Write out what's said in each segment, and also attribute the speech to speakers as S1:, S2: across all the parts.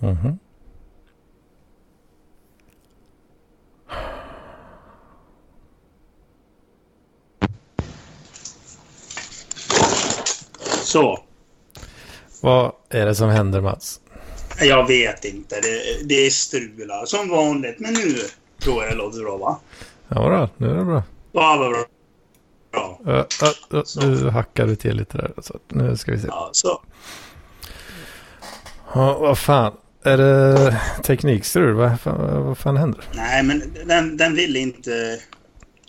S1: Mhm.
S2: Så.
S1: Vad är det som händer Mats?
S2: Jag vet inte. Det, det är strular som vanligt. Men nu tror jag det låter bra va?
S1: Ja, bra. Nu är det bra.
S2: Ja, vad bra. Bra.
S1: Uh, uh, uh, du hackade till lite där. Så nu ska vi se.
S2: Ja, så.
S1: Ja, vad fan. Är det teknikstrul? Vad, fan- vad fan händer?
S2: Nej, men den, den ville inte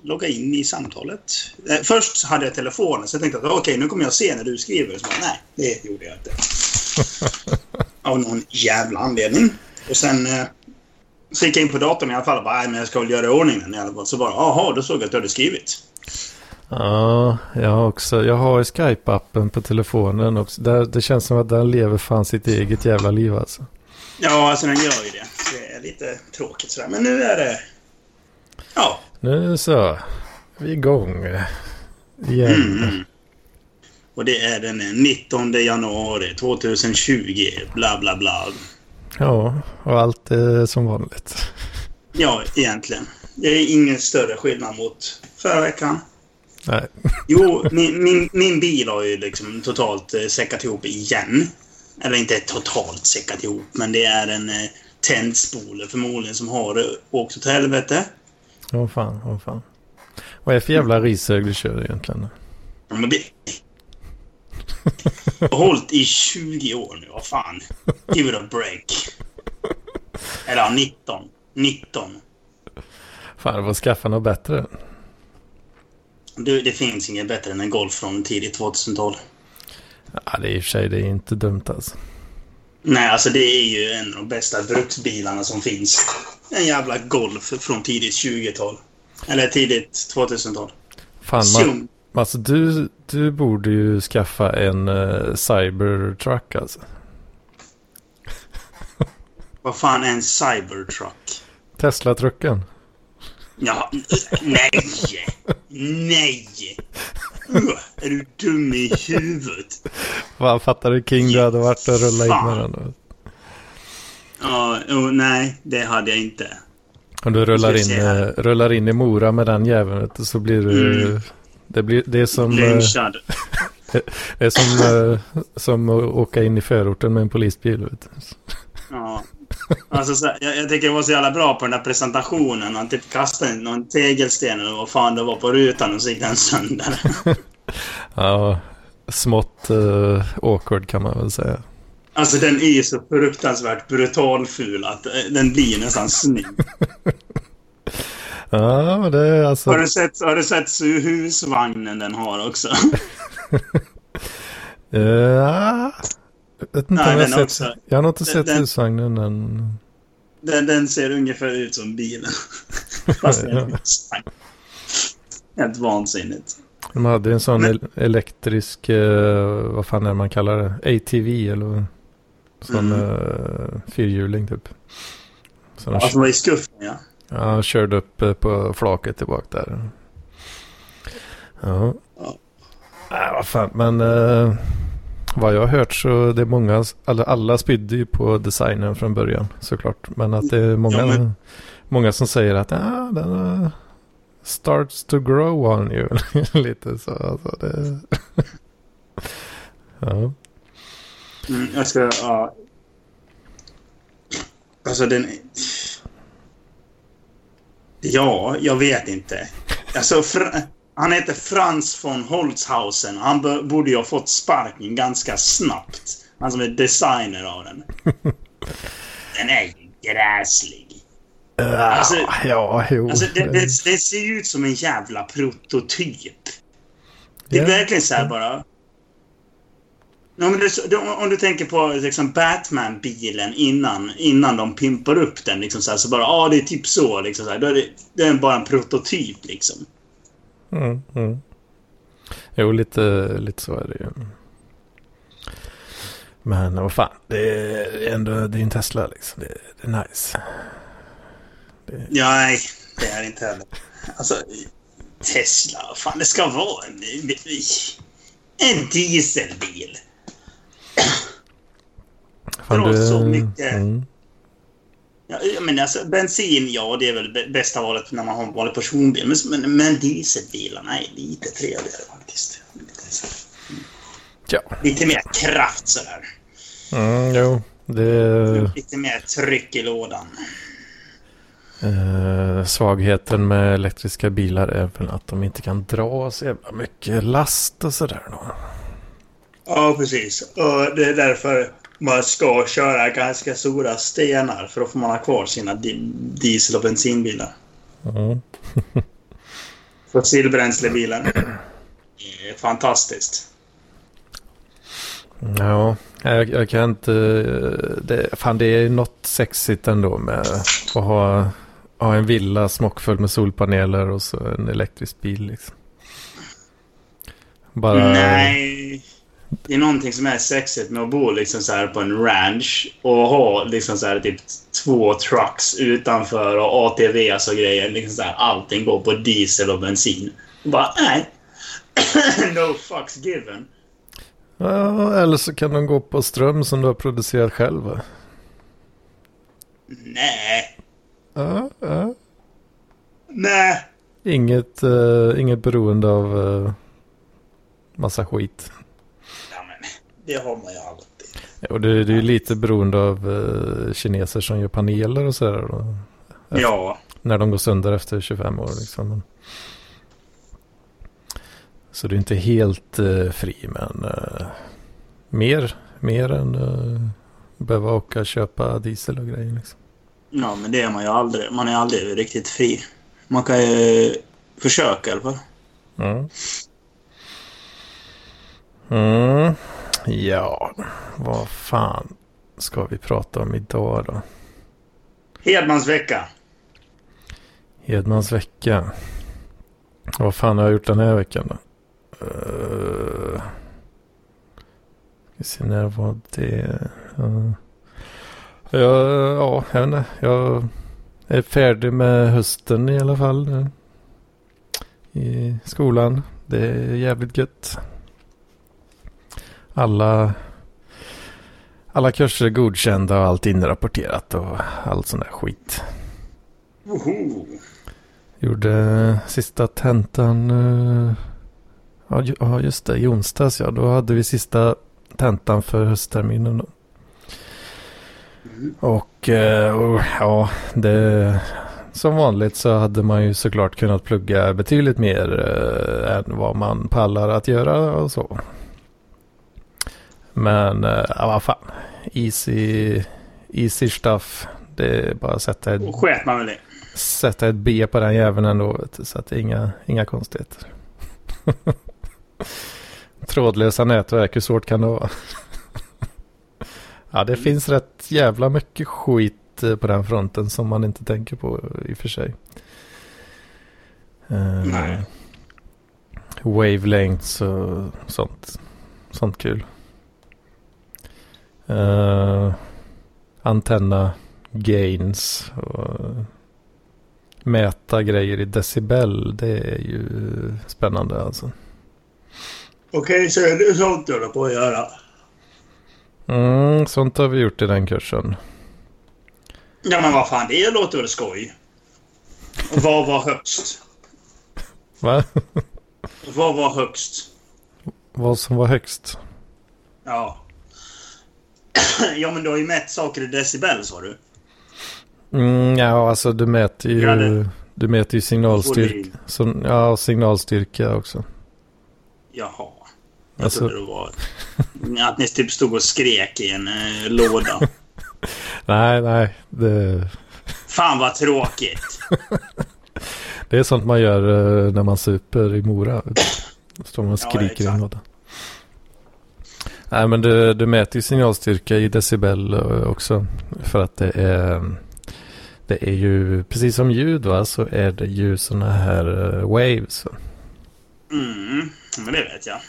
S2: logga in i samtalet. Eh, Först hade jag telefonen, så jag tänkte att okej, nu kommer jag se när du skriver. Så bara, nej, det gjorde jag inte. Av någon jävla anledning. Och sen eh, så gick jag in på datorn i alla fall och bara, nej, men jag ska väl göra i ordning den i alla fall. Så bara, jaha, då såg jag att du hade skrivit.
S1: Ja, jag har också. Jag har Skype-appen på telefonen också. Där, det känns som att den lever fan sitt eget jävla liv alltså.
S2: Ja, alltså den gör ju det. Det är lite tråkigt sådär. Men nu är det... Ja.
S1: Nu så. Vi är igång. Igen.
S2: Mm. Och det är den 19 januari 2020. Bla, bla, bla.
S1: Ja, och allt är som vanligt.
S2: Ja, egentligen. Det är ingen större skillnad mot förra veckan.
S1: Nej.
S2: Jo, min, min, min bil har ju liksom totalt eh, säckat ihop igen. Eller inte totalt säckat ihop, men det är en eh, tändspole förmodligen som har eh, åkt åt helvete.
S1: Åh fan, åh fan. Vad är det för jävla rishög du kör egentligen?
S2: Ja, Men det... Jag har hållit i 20 år nu, vad fan. Give it a break. Eller ja, 19. 19.
S1: Fan, du får skaffa något bättre.
S2: Du, det finns inget bättre än en Golf från tidigt 2000-tal.
S1: Ja, det är i och för sig det är inte dumt alltså.
S2: Nej, alltså det är ju en av de bästa bruksbilarna som finns. En jävla Golf från tidigt 20-tal. Eller tidigt 2000-tal.
S1: Fan, man, alltså du, du borde ju skaffa en uh, Cybertruck alltså.
S2: Vad fan är en Cybertruck?
S1: Tesla-trucken.
S2: Ja, nej! Nej! Är du dum i huvudet?
S1: Vad fattar du King du hade varit och rullat in med
S2: Fan.
S1: den?
S2: Ja, oh, nej, det hade jag inte.
S1: Om du rullar in, eh, rullar in i Mora med den jäveln så blir du...
S2: Mm.
S1: Det, blir, det är som, eh,
S2: Lynchad.
S1: det är som, eh, som att åka in i förorten med en polisbil. Vet du.
S2: Ja. Alltså, så, jag, jag tycker det var så jävla bra på den där presentationen. Han typ kastade någon tegelsten eller vad fan det var på rutan och så gick den sönder.
S1: Ja, smått uh, awkward kan man väl säga.
S2: Alltså den är ju så fruktansvärt brutalful att eh, den blir nästan snygg.
S1: Ja, men det är alltså...
S2: Har du sett, har du sett husvagnen den har också?
S1: Jag vet inte
S2: Nej,
S1: om jag, har
S2: också.
S1: sett, jag har inte
S2: Den-
S1: sett
S2: den-
S1: husvagnen än.
S2: Den, den ser ungefär ut som bilen. Fast det är en husvagn. Helt vansinnigt.
S1: De hade en sån
S2: Men-
S1: el- elektrisk, eh, vad fan är det man kallar det? ATV eller? Sån
S2: Mm.
S1: eh, fyrhjuling typ. Så de
S2: Ja, som var i skuffen, ja.
S1: ja, körde upp eh, på flaket tillbaka där. Ja.
S2: Ja.
S1: Nej, vad fan, men eh, vad jag har hört så det är många, alla, alla spydde ju på designen från början såklart. Men att det är många,
S2: Ja, men-
S1: många som säger att ah, den starts to grow on you. Lite så. Alltså det... ja.
S2: Mm, jag ska... Ja. Alltså den... Ja, jag vet inte. Alltså, Fra... han heter Frans von Holzhausen. Han borde ju ha fått sparken ganska snabbt. Han som är designer av den. Den är ju gräslig. Alltså-
S1: ja, jo.
S2: Alltså, det, det, det ser ut som en jävla prototyp. Det är
S1: Ja.
S2: verkligen så här bara... Ja, det, om du tänker på liksom Batman-bilen innan, innan de pimpar upp den. Liksom så, här, så bara, ja det är typ så. Liksom så här, då är det, det är bara en prototyp liksom.
S1: Mm, mm. Jo, lite, lite så är det ju. Men vad fan, det är ändå det är en Tesla liksom. Det, det är nice.
S2: Ja, nej, det är inte heller. Alltså, Tesla. Fan, det ska vara en, en dieselbil.
S1: Fan,
S2: Drar
S1: du-
S2: så mycket.
S1: Mm.
S2: Ja, men alltså, bensin, ja, det är väl bä- bästa valet när man har en vanlig personbil. Men, men, men dieselbilarna är lite trevligare faktiskt. Lite, så-
S1: Ja.
S2: lite mer kraft sådär.
S1: Mm, jo, det...
S2: Lite mer tryck i lådan.
S1: Eh, svagheten med elektriska bilar är väl att de inte kan dra så jävla mycket last och sådär då.
S2: Ja, precis. Och det är därför man ska köra ganska stora stenar. För då får man ha kvar sina di- diesel och bensinbilar.
S1: Mm.
S2: Fossilbränslebilar. Det är fantastiskt.
S1: Ja, jag, jag kan inte... Det, fan, det är något sexigt ändå med att ha, ha en villa smockfull med solpaneler och så en elektrisk bil liksom. Bara...
S2: Nej. Det är någonting som är sexigt med att bo liksom så här på en ranch och ha liksom så här typ två trucks utanför och ATVs och grejer. Liksom så här, allting går på diesel och bensin. Och bara, nej. no fucks given.
S1: Ja, eller så kan de gå på ström som du har producerat själv. va?
S2: Nej.
S1: Ja, ja.
S2: Nej.
S1: Inget, eh, inget beroende av eh, massa skit.
S2: Det har man ju alltid.
S1: Och det, det är ju lite beroende av eh, kineser som gör paneler och sådär. då.
S2: Ja.
S1: När de går sönder efter 25 år liksom. Så det är inte helt eh, fri men eh, mer, mer än uh, behöva åka och köpa diesel och grejer liksom.
S2: Ja, men det är man ju aldrig. Man är aldrig riktigt fri. Man kan ju försöka i alla fall.
S1: Mm. Mm. Ja, vad fan ska vi prata om idag då?
S2: Hedmans vecka.
S1: Hedmans vecka. Vad fan har jag gjort den här veckan då? Uh, ska se när var det? Uh, ja, ja, jag vet inte. Jag är färdig med hösten i alla fall. I skolan. Det är jävligt gött. Alla, alla kurser är godkända och allt inrapporterat och allt sån där skit.
S2: Woho!
S1: Gjorde sista tentan. eh, Ja, ju- ja, just det. I onsdags ja. Då hade vi sista tentan för höstterminen. Då.
S2: Mm.
S1: Och, eh, och ja, det, som vanligt så hade man ju såklart kunnat plugga betydligt mer eh, än vad man pallar att göra och så. Men eh, ja, vad fan. Easy, easy stuff. Det är bara att sätta ett
S2: Och sket man väl i.
S1: sätta ett B på den jäveln ändå. Så att det är inga, inga konstigheter. Trådlösa nätverk, hur svårt kan det vara? ja, det finns rätt jävla mycket skit eh, på den fronten som man inte tänker på i och för sig. Eh,
S2: Nej.
S1: Wavelengths och sånt. Sånt kul. Uh, antenna gains och mäta grejer i decibel. Det är ju spännande alltså.
S2: Okej, så är det sånt du håller på att göra.
S1: Mm, sånt har vi gjort i den kursen.
S2: Ja, men vad fan, det låter väl skoj. Vad var högst?
S1: Va?
S2: Vad var högst?
S1: Vad som var högst?
S2: Ja. ja, men du har ju mätt saker i decibel, sa du.
S1: Mm, ja, alltså du mäter ju,
S2: Ja,
S1: du mäter ju signalstyrka. Så, ja, signalstyrka också.
S2: Jaha. Jag
S1: Alltså-
S2: trodde det var att ni typ stod och skrek i en eh, låda.
S1: Nej, nej. Det,
S2: Fan vad tråkigt.
S1: det är sånt man gör eh, när man super i Mora. Står man och
S2: Ja,
S1: skriker i en låda. Nej, men du, du mäter ju signalstyrka i decibel eh, också. För att det är, det är ju, precis som ljud va, så är det ju sådana här eh, waves.
S2: Mm, men det vet jag.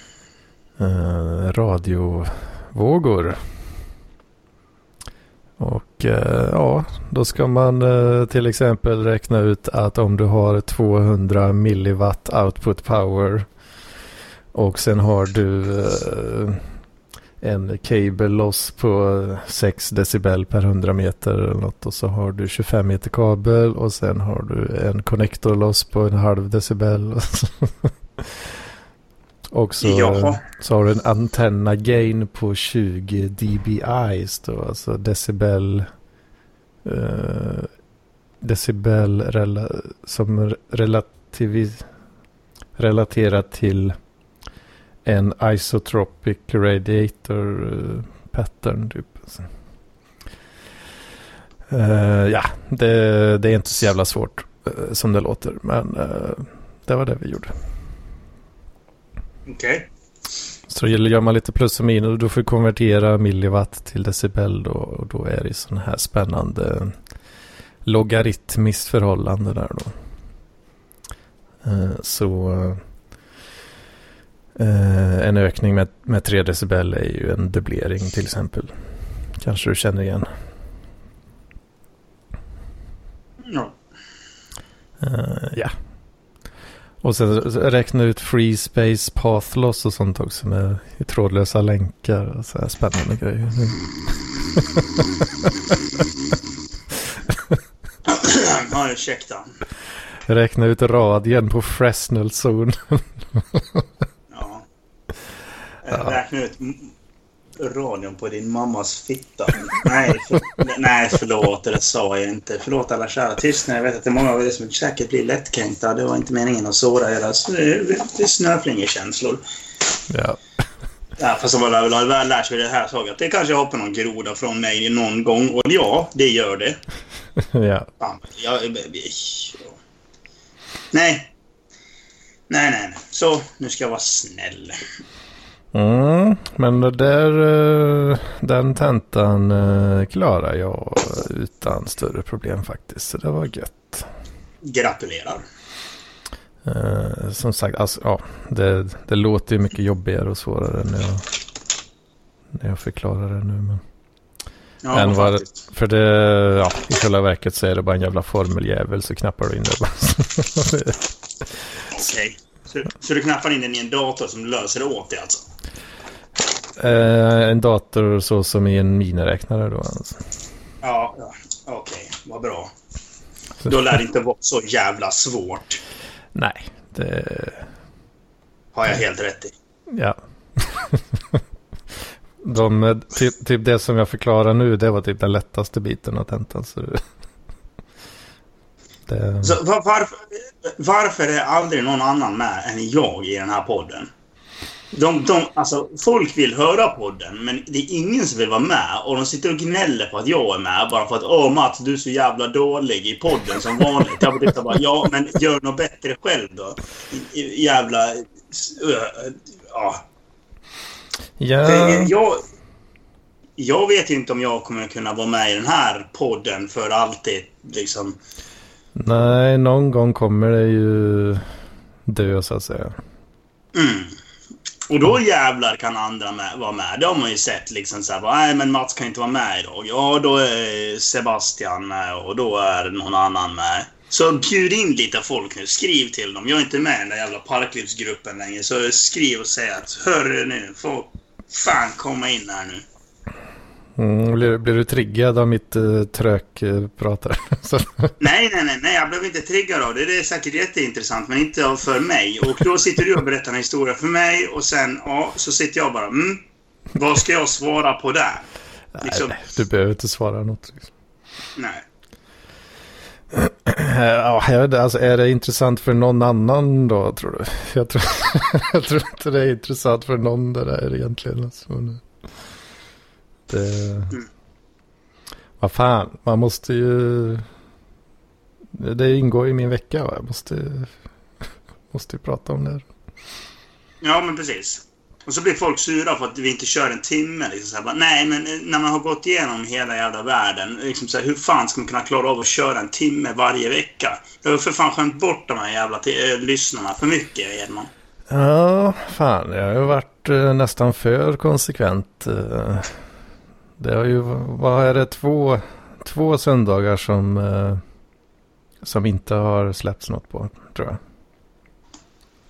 S1: eh, radiovågor. Och eh, ja, då ska man eh, till exempel räkna ut att om du har 200 milliwatt output power och sen har du en cable loss på 6 decibel per 100 meter eller något och så har du 25 meter kabel och sen har du en connector loss på en halv decibel. och så,
S2: Jaha.
S1: så har du en antenna gain på 20 dBi då, alltså decibel eh, decibel rela, som relativis, relaterat till en isotropic radiator uh, pattern typ. Uh, ja, det, det, är inte så jävla svårt uh, som det låter. Men det var det vi gjorde.
S2: Okej. Okay.
S1: Så gör man lite plus och minus. Då får du konvertera milliwatt till decibel. Då, och då är det sådana här spännande logaritmiskt förhållande där då. Så Eh, en ökning med, med 3 decibel är ju en dubblering till exempel. Kanske du känner igen.
S2: Ja.
S1: Uh, ja. Och sen räkna ut free space path loss och sånt också med trådlösa länkar och så här spännande grejer.
S2: ja, ursäkta.
S1: Räkna ut radien på Fresnel zone.
S2: Ja. Räkna ut radion på din mammas fitta. Nej, för, nej, förlåt. Det sa jag inte. Förlåt alla kära tystnader. Jag vet att det är många av er som säkert blir lättkränkta. Det var inte meningen att såra era snöflingekänslor.
S1: Ja.
S2: Ja, fast väl har väl lärt sig det här saken det kanske hoppar någon groda från mig någon gång. Och ja, det gör det.
S1: ja.
S2: ja, ja. Nej. Nej, nej, nej. Så, nu ska jag vara snäll.
S1: Mm, men det där, eh, den tentan eh, klarar jag utan större problem faktiskt. Så det var gött.
S2: Gratulerar.
S1: Uh, som sagt, alltså, ja, det, det låter ju mycket jobbigare och svårare när jag, när jag förklarar det nu. Men...
S2: Ja, än vad,
S1: för det, ja, i själva verket så är det bara en jävla formeljävel så knappar du in det.
S2: Okej. Okay. Så, så, du knappar in den i en dator som löser det åt dig alltså?
S1: Eh, en dator så som i en miniräknare då alltså.
S2: Ja, ja. okej. Okay. Vad bra. Då lär det inte vara så jävla svårt.
S1: Nej, det...
S2: Har jag helt rätt i.
S1: Ja. De, typ, typ det som jag förklarar nu, det var typ den lättaste biten av tentan. Så
S2: det... så var, varför, varför är aldrig någon annan med än jag i den här podden? De, de, alltså, folk vill höra podden, men det är ingen som vill vara med. Och de sitter och gnäller på att jag är med bara för att Åh Mats, du är så jävla dålig i podden som vanligt. Jag bara bara, ja, men gör något bättre själv då. Jävla... Ja.
S1: Ja.
S2: Jag, jag vet inte om jag kommer kunna vara med i den här podden för alltid. Liksom.
S1: Nej, någon gång kommer det ju dö så att säga.
S2: Mm. Och då jävlar kan andra med, vara med. Det har man ju sett liksom så här. Nej men Mats kan inte vara med idag. Ja då är Sebastian med och då är någon annan med. Så bjud in lite folk nu. Skriv till dem. Jag är inte med i den där jävla parklivsgruppen längre. Så skriv och säg att hörru nu, får fan komma in här nu.
S1: Mm, blir, blir, du triggad av mitt uh, trökprat? Uh,
S2: nej, nej, nej, nej, jag blev inte triggad av det. Det är säkert jätteintressant, men inte för mig. Och då sitter du och berättar en historia för mig och sen, ja, så sitter jag bara, mm, vad ska jag svara på där?
S1: Liksom. Nej, du behöver inte svara något. Liksom.
S2: Nej.
S1: Ja, jag vet, alltså, är det intressant för någon annan då, tror du? Jag tror, jag tror inte det är intressant för någon det där egentligen. Alltså. Det... Mm. Vad fan, man måste ju... Det ingår i min vecka va? Jag måste, måste ju prata om det.
S2: Ja, men precis. Och så blir folk sura för att vi inte kör en timme. Liksom så här, bara, nej, men när man har gått igenom hela jävla världen. Liksom så här, hur fan ska man kunna klara av att köra en timme varje vecka? Jag har för fan skämt bort de här jävla äh, lyssnarna för mycket, Edman.
S1: Ja, fan. Jag har ju varit äh, nästan för konsekvent. Äh, det har ju, vad är det, två, två söndagar som, eh, som inte har släppts något på, tror jag.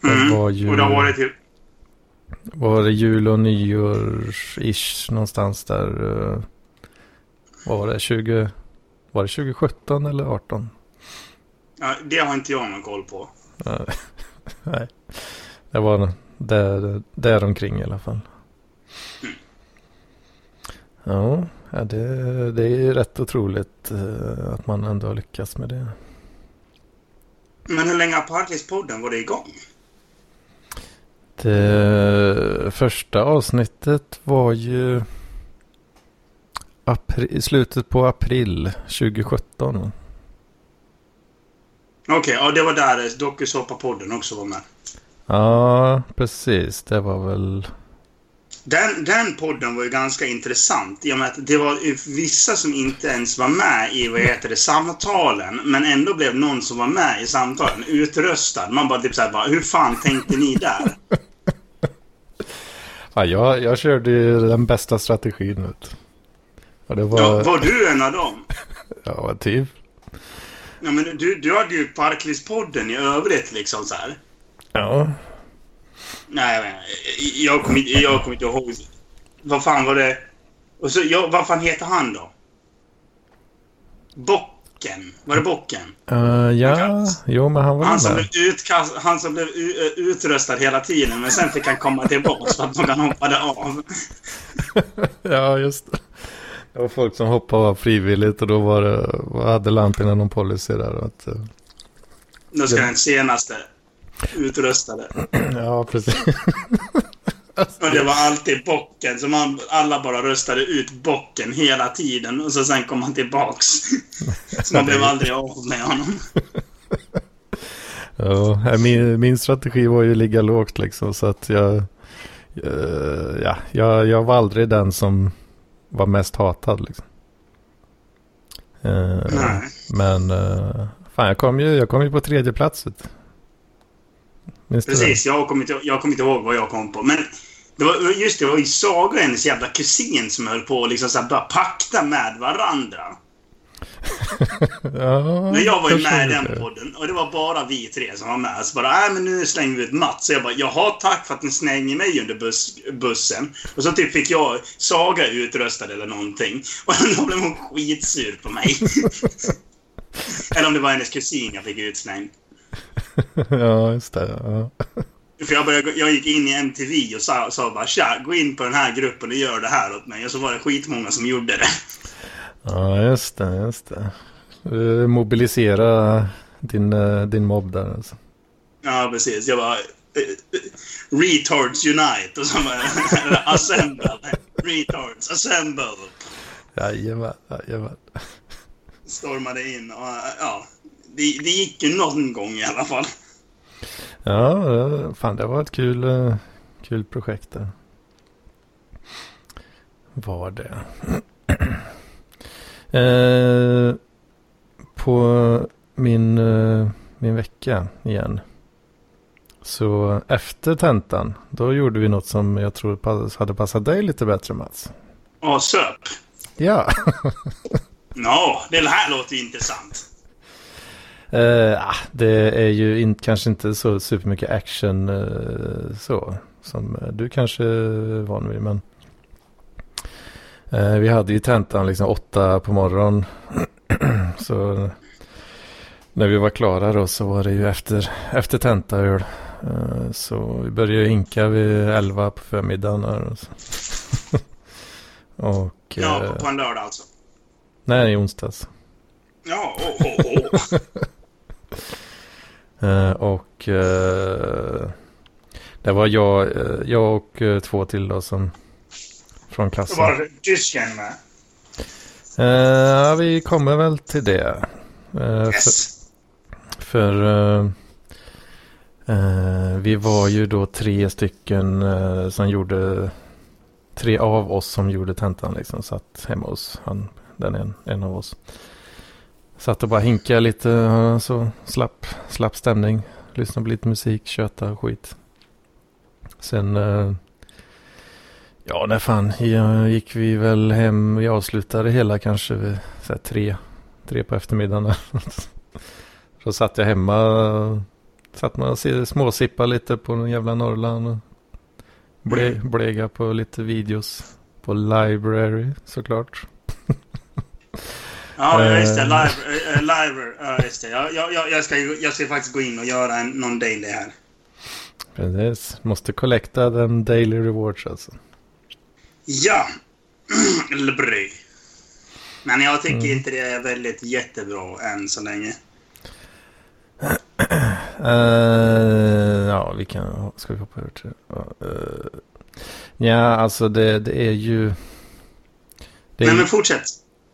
S1: Det
S2: Mm.
S1: var ju-
S2: Och det har varit typ...
S1: Var det jul och nyår-ish någonstans där? eh, Vad var det? 20... Var det 2017 eller 18?
S2: Ja, det har inte jag någon koll på.
S1: Nej. Det var där, där omkring i alla fall. Ja, ja, det, det är rätt otroligt eh, att man ändå har lyckats med det.
S2: Men hur länge har Parklivspodden varit igång?
S1: Det första avsnittet var ju april, slutet på april 2017.
S2: Okej, ja det var där Dokusåpa-podden också var med.
S1: Ja, precis. Det var väl...
S2: Den, den podden var ju ganska intressant i och med att det var vissa som inte ens var med i vad heter det, samtalen. Men ändå blev någon som var med i samtalen utröstad. Man bara typ såhär bara, hur fan tänkte ni där?
S1: Ja, jag, jag körde ju den bästa strategin. Vet. du. Och det var...
S2: Ja, var du en av dem?
S1: Ja, typ.
S2: Ja, men du, du hade ju Parklivspodden i övrigt liksom så här.
S1: Ja.
S2: Nej, jag, vet inte. jag kommer inte, jag kommer inte ihåg. Vad fan var det? Och så, ja, vad fan heter han då? Bocken? Var det Bocken?
S1: Uh, ja, jo men han var
S2: Han som, blev utkast, han som blev eh, utröstad hela tiden, men sen fick han komma tillbaka för att någon hoppade av.
S1: Ja, just det. Det var folk som hoppade av frivilligt och då var det, hade Lampinen någon policy där. Att, eh,
S2: Nu ska den senaste utröstade.
S1: ja, precis.
S2: Och det var alltid bocken, så man, alla bara röstade ut bocken hela tiden. Och så sen kom han tillbaks. Så man blev aldrig av med honom.
S1: Ja, min, min strategi var ju att ligga lågt liksom. Så att jag, eh, ja, jag, jag var aldrig den som var mest hatad liksom. Eh, men uh, fan, jag kom, ju, jag kom ju på tredje plats. vet du. Minns du det?
S2: Precis, jag kommer, inte, jag kommer inte ihåg vad jag kom på. Men det var, just det, det var ju Saga och hennes jävla kusin som höll på att liksom så bara pakta med varandra.
S1: ja,
S2: Men jag var ju med i den podden och det var bara vi tre som var med. Så bara, nej men nu slänger vi ut Mats. Så jag bara, jaha tack för att ni slänger mig under bus bussen. Och så typ fick jag Saga utröstad eller någonting. Och då blev hon skitsur på mig. eller om det var hennes kusin jag fick utslängd.
S1: ja, just det. Ja.
S2: För jag, började, jag gick in i MTV och sa, sa bara tja, gå in på den här gruppen och gör det här åt mig. Och så var det skitmånga som gjorde det.
S1: ja, just det. Just det. Mobilisera din, eh, din mobb där alltså.
S2: Ja, precis. Jag bara... eh, eh, Retards Unite och så bara... assemble. Retards, assemble.
S1: Jajamän, jajamän.
S2: Stormade in och ja... Det, det gick ju någon gång i alla fall.
S1: Ja, fan det var ett kul, eh, kul projekt där. Var det. eh, på min, eh, min vecka igen. Så efter tentan, då gjorde vi något som jag tror pass- hade passat dig lite bättre Mats.
S2: Och söp.
S1: Ja,
S2: Nå, det här låter intressant.
S1: Ah, det är ju in, kanske inte så supermycket action eh, så. Som eh, du kanske är van vid. Men eh, vi hade ju tentan liksom åtta på morgonen. så när vi var klara då så var det ju efter, efter tentaöl. Så vi började ju hinka vid elva på förmiddagen. Och, och
S2: Ja, på, en lördag alltså.
S1: nej, i onsdags.
S2: Ja, åh, åh, åh.
S1: Eh, och eh, det var jag, eh, jag och två till då som från klassen.
S2: var det tysken med.
S1: Ja, vi kommer väl till det.
S2: Yes.
S1: För, för vi var ju då tre stycken som gjorde, tre av oss som gjorde tentan liksom satt hemma hos han, den en, en av oss. Satt och bara hinka lite, så slapp, slapp stämning. Lyssna på lite musik, köta och skit. Sen eh, Ja, när fan gick vi väl hem. Vi avslutade hela kanske vid så här, tre, tre på eftermiddagen. Så satt jag hemma. Satt man och småsippade lite på den jävla Norrland. Och ble,
S2: Mm.
S1: blega på lite videos. På library såklart.
S2: Ja, ja, just det.
S1: Eh.
S2: Live, äh, live, ja, just det. Jag, jag, jag, jag, ska, ju- jag ska faktiskt gå in och göra en, någon daily här.
S1: Precis. Måste collecta den daily rewards alltså.
S2: Ja. Lebry. Men jag tycker
S1: Mm.
S2: inte det är väldigt jättebra än så länge.
S1: Eh, ja, vi kan... Ska vi hoppa över till? Uh, ja, alltså det, det är ju... Det är,
S2: Nej, men fortsätt.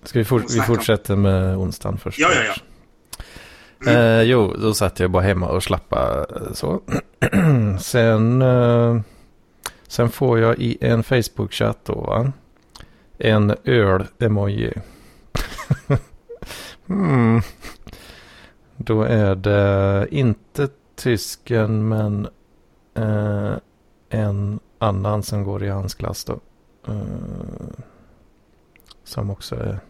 S1: Ska vi, fort, vi fortsätter med onsdagen först?
S2: Ja, ja, ja.
S1: Eh, jo, då satt jag bara hemma och slappa eh, så. sen, eh, sen får jag i en Facebook-chatt då va? En öl-emoji. hmm. Då är det inte tysken men eh, en annan som går i hans klass då. Eh, som också är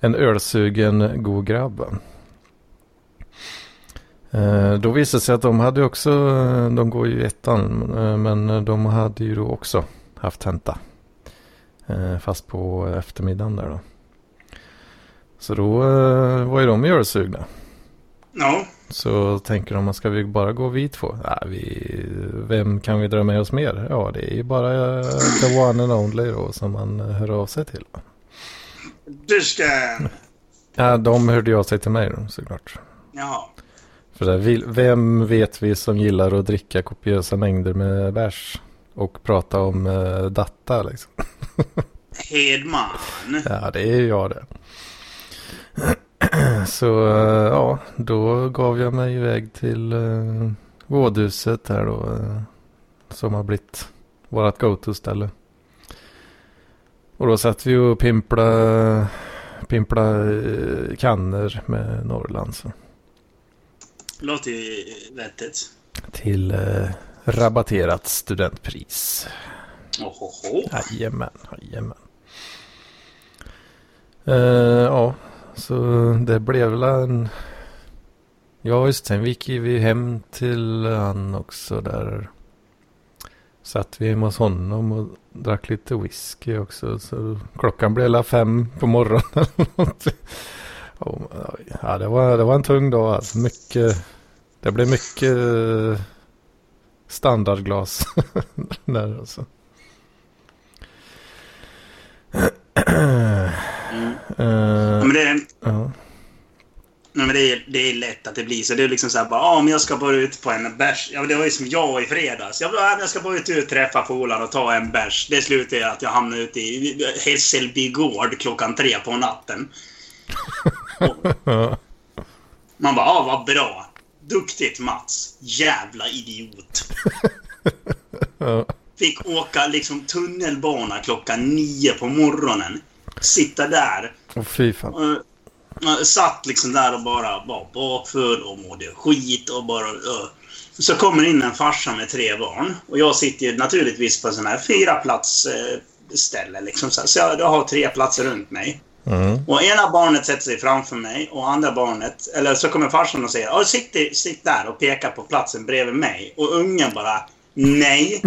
S1: en ölsugen god grabb. Eh, Då visade det sig att de hade också, eh, de går ju i ettan, eh, men de hade ju då också haft tenta. Fast på eftermiddagen där då. Så då var ju de ölsugna.
S2: Ja.
S1: Så tänker de, ska vi bara gå vi två? Nej, vi, vem kan vi dra med oss mer? Ja, det är ju bara the one and only då som man hör av sig till.
S2: Tysken.
S1: Ja, de hörde ju av sig till mig då såklart.
S2: Jaha.
S1: För vil- vem vet vi som gillar att dricka kopiösa mängder med bärs och prata om eh, datta liksom.
S2: Hedman.
S1: Ja, det är jag det. Så eh, ja, då gav jag mig iväg till eh, vådhuset här då. Eh, som har blivit vårat go-to-ställe. Och då satt vi och pimpla, pimpla eh, kannor med Norrland. Så.
S2: Låter ju vettigt.
S1: Till eh, rabatterat studentpris.
S2: Ohoho.
S1: Jajamän, jajamän. Uh, ja, så det blev väl en... Ja, just. Sen gick vi hem till han också där. Satt vi hemma hos honom och drack lite whisky också. Så klockan blev hela fem på morgonen. ja, det var, det var en tung dag alltså. Mycket... Det blev mycket eh, standardglas där alltså.
S2: Mm.
S1: Eh,
S2: Men, det,
S1: ja.
S2: Nej, men det, är, det är lätt att det blir så. Det är liksom så här bara, ja men jag ska bara ut på en bärs. Ja, det var ju som jag i fredags. Jag, bara, jag ska bara ut och träffa polare och ta en bärs. Det slutade i att jag hamnade ute i Hässelby gård klockan tre på natten. Och man bara, ja vad bra. Duktigt Mats. Jävla idiot. Fick åka liksom tunnelbana klockan nio på morgonen. Sitta där.
S1: Åh fy fan.
S2: Och, och satt liksom där och bara var bakfull och mådde skit och bara... Uh. Så kommer in en farsa med tre barn. Och jag sitter naturligtvis på en sån här fyra plats eh, ställe liksom. Så, så jag, jag har tre platser runt mig.
S1: Mm.
S2: Och ena barnet sätter sig framför mig och andra barnet... Eller så kommer farsan och säger "Ja, sitt, sitt där och pekar på platsen bredvid mig. Och ungen bara Nej.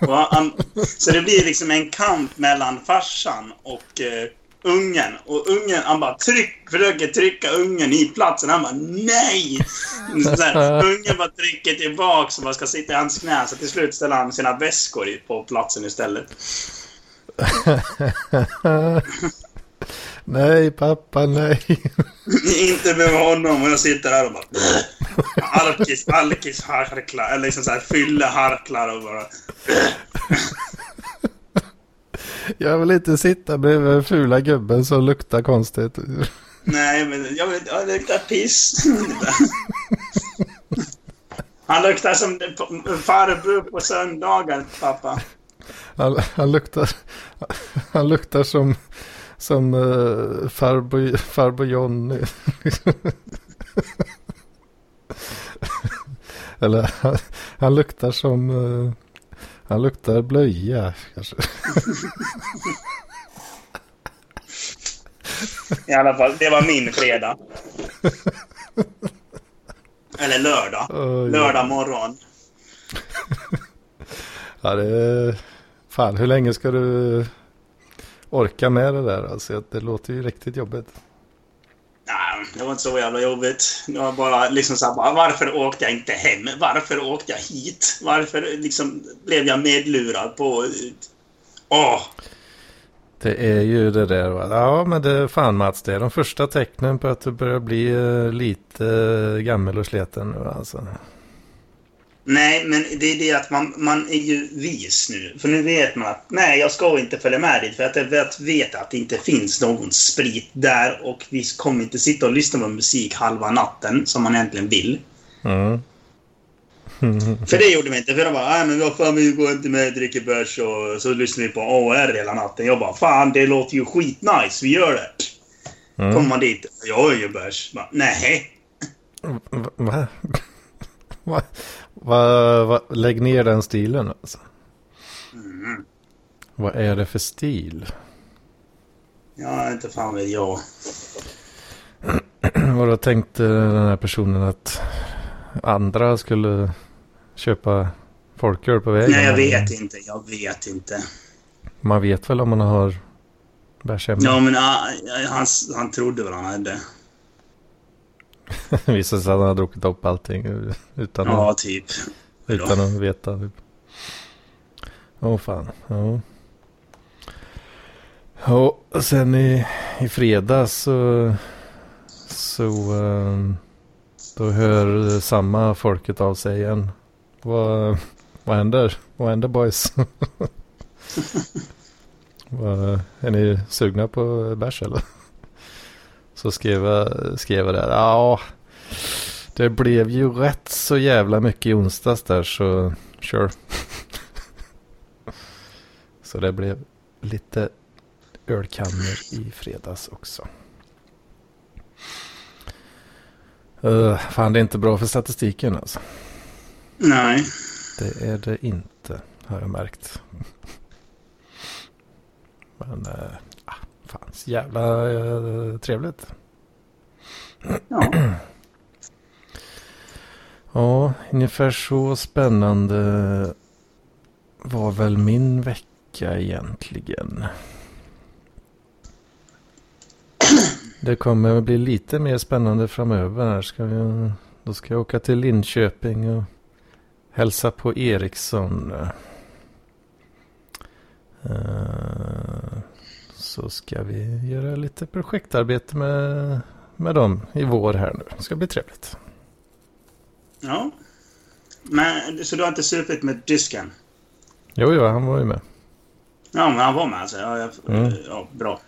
S2: han, så det blir liksom en kamp mellan farsan och eh, ungen. Och ungen, han bara tryck, försöker trycka ungen i platsen. Han bara nej! Så här, ungen bara trycker tillbaks och bara ska sitta i hans knä. Så till slut ställer han sina väskor på platsen istället.
S1: Nej pappa, nej.
S2: Inte med honom och jag sitter där och bara... Alkis, alkis, harklar. Eller liksom såhär fylle harklar och bara...
S1: Jag vill inte sitta bredvid fula gubben som luktar konstigt.
S2: Nej, men jag vet, jag luktar piss. Han luktar som farbror på söndagar, pappa.
S1: Han, han luktar, han luktar som, som uh, farbror, farbror Johnny. Eller han, han luktar som, uh, Han luktar blöja kanske.
S2: I alla fall, det var min fredag. Eller lördag.
S1: Oj,
S2: Lördag morgon.
S1: Ja, det är... Fan, hur länge ska du orka med det där? Alltså, det låter ju riktigt jobbigt.
S2: Nej, det var inte så jävla jobbigt. Det var bara liksom så här, bara, varför åkte jag inte hem? Varför åkte jag hit? Varför liksom blev jag medlurad på... Åh!
S1: Det är ju det där. va? Ja, men det är fan Mats, det är de första tecknen på att du börjar bli eh, lite eh, gammal och sliten nu alltså.
S2: Nej, men det är det att man, man är ju vis nu. För nu vet man att nej, jag ska inte följa med dit. För att jag vet, vet att det inte finns någon sprit där. Och vi kommer inte sitta och lyssna på musik halva natten, som man egentligen vill.
S1: Mm.
S2: För det gjorde vi inte. För de bara, nej men vad fan, vi går inte med och dricker bärs och så lyssnar vi på AR hela natten. Jag bara, fan det låter ju skitnice, vi gör det.
S1: Mm.
S2: Kommer man dit, jag är ju bärs. Nej.
S1: Va? Va? Va? Lägg ner den stilen alltså.
S2: Mm.
S1: Vad är det för stil?
S2: Ja, inte fan vet jag.
S1: Och då tänkte den här personen att andra skulle köpa folköl på vägen?
S2: Nej, jag vet inte. Jag vet inte.
S1: Man vet väl om man har bärs hemma?
S2: Ja, men ah, han, han trodde väl han hade.
S1: Visade sig att han har druckit upp allting utan,
S2: Ja,
S1: att,
S2: typ.
S1: utan att veta. Åh fan. Ja. Och sen i, i fredags så, så ehm, då hör samma folket av sig igen. Vad, vad händer? Vad händer boys? vad, är ni sugna på bärs eller? Så skrev jag, skrev jag där. Ja, det blev ju rätt så jävla mycket i onsdags där så sure. så det blev lite ölkannor i fredags också. Uh, fan det är inte bra för statistiken alltså.
S2: Nej.
S1: Det är det inte har jag märkt. Men uh, fan så jävla uh, trevligt.
S2: Ja.
S1: Ja, ungefär så spännande var väl min vecka egentligen. Det kommer att bli lite mer spännande framöver. Här ska vi, då ska jag åka till Linköping och hälsa på Ericsson. Eh, Så ska vi göra lite projektarbete med, med dem i vår här nu. Det ska bli trevligt.
S2: ja. Men, så du har inte supit med disken?
S1: Jo, jo, han var ju med.
S2: Ja, men han var med alltså. Ja, jag,
S1: Mm.
S2: ja bra.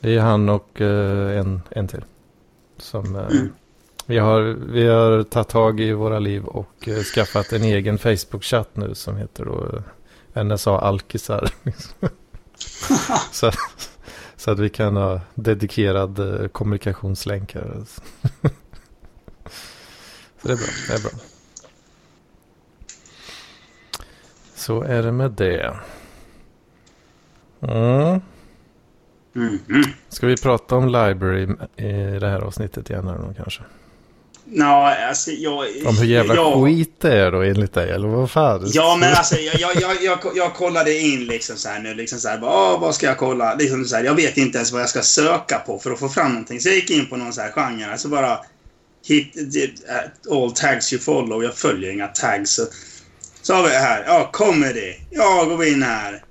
S1: Det är han och eh, en, en till. Som, eh,
S2: Mm.
S1: vi, har, vi har tagit tag i våra liv och eh, skaffat en egen Facebook-chatt nu som heter då NSA Alkisar. så, så att vi kan ha dedikerad eh, kommunikationslänk här. så det är bra. Det är bra. Så är det med det. Mm.
S2: Mhm.
S1: Ska vi prata om library i det här avsnittet igen här kanske?
S2: Ja, alltså jag...
S1: Om hur jävla
S2: jag,
S1: skit det är då enligt dig eller vad fan?
S2: Ja, men alltså jag, jag, jag, jag, kollade in liksom så här nu. Liksom så här, bara, "Åh, vad ska jag kolla? Liksom så här, jag vet inte ens vad jag ska söka på för att få fram någonting. Så jag gick in på någon så här genre. Så bara... Hit, all tags you follow. Jag följer inga tags. Så, så har vi här. Ja, comedy. Ja, går vi in här.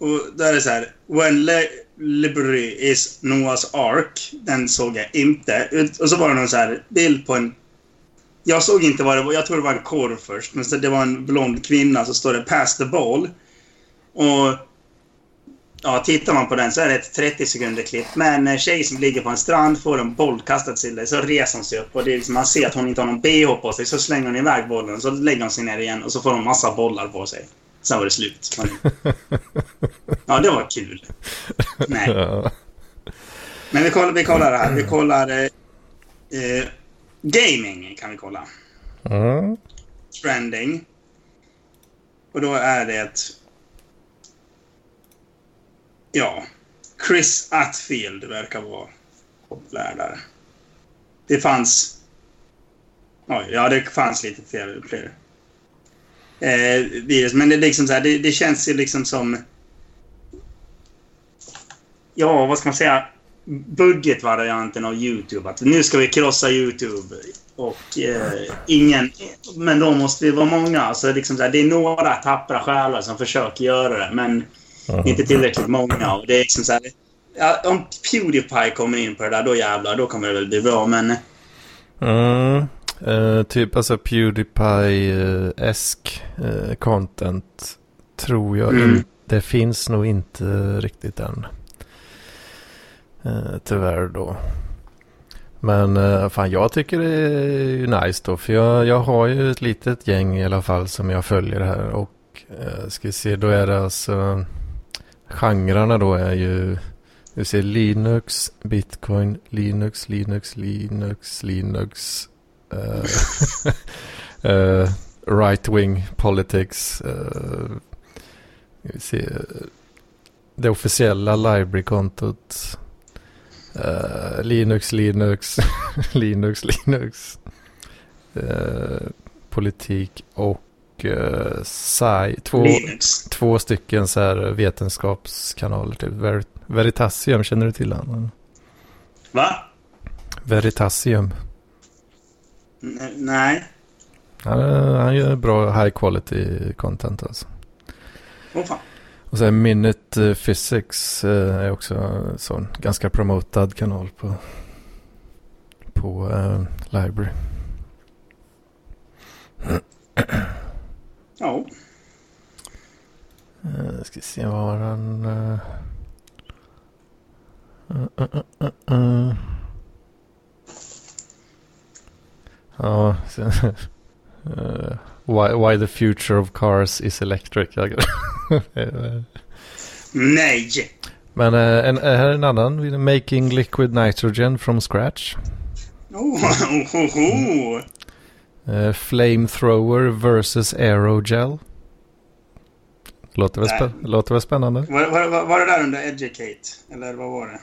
S2: Och där är det så här. When Le Liberty is Noah's Ark. Den såg jag inte. Och så var det någon så här bild på en... Jag såg inte vad det var. Jag tror det var en korv först. Men så det var en blond kvinna. Så står det Pass the ball. Och... Ja, tittar man på den så är det ett 30 sekunder klipp Men en tjej som ligger på en strand, får en boll kastad till sig, så reser hon sig upp och det är liksom, man ser att hon inte har någon bh på sig, så slänger hon iväg bollen, så lägger hon sig ner igen och så får hon massa bollar på sig. Sen var det slut. Ja, det var kul. Nej. Men vi kollar, vi kollar det här. Vi kollar... Eh, eh, gaming kan vi kolla.
S1: Mm.
S2: Trending. Och då är det. Ja. Chris Atfield verkar vara populär där. Det fanns... Oj, ja, det fanns lite fler. Eh, virus. Men det, liksom så här, det, det känns ju liksom som... Ja, vad ska man säga? Budgetvarianten av YouTube. Att nu ska vi krossa YouTube. Och eh, ingen... Men då måste vi vara många. Alltså, liksom så här, det är några tappra själar som försöker göra det. Men inte tillräckligt många. Och det är liksom så här, ja, om Pewdiepie kommer in på det där, då jävlar, då kommer det väl bli bra. Men
S1: Mm. Eh, typ alltså Pewdiepie-esk eh, content tror jag
S2: Mm.
S1: inte. Det finns nog inte riktigt än. Eh, tyvärr då. Men eh, fan jag tycker det är ju nice då. För jag, jag har ju ett litet gäng i alla fall som jag följer här. Och eh, ska vi se då är det alltså. Genrerna då är ju. Vi ser Linux, Bitcoin, Linux, Linux, Linux, Linux. eh, right wing politics. Uh, det officiella library-kontot. eh, Linux, Linux, Linux, Linux. eh, politik och uh, sci. Två,
S2: Linux.
S1: två stycken så här vetenskapskanaler. Typ. Ver- Veritasium, känner du till han?
S2: Va?
S1: Veritasium.
S2: Nej.
S1: Han, han gör bra high quality content alltså.
S2: Åh fan.
S1: Och sen Minute eh, Physics eh, är också en sån ganska promotad kanal på, på eh, Library.
S2: Ja.
S1: Uh, ska se var han... Uh, uh, uh, uh, uh. Ja, sen, uh, why, why the future of cars is electric.
S2: Nej.
S1: Men uh, en, här är en annan. Making liquid nitrogen from scratch.
S2: Oh, oh, oh, oh.
S1: Uh, flamethrower versus aerogel. Låter väl, spä- låter väl spännande?
S2: Var, var, var, var det där under Educate? Eller vad var det?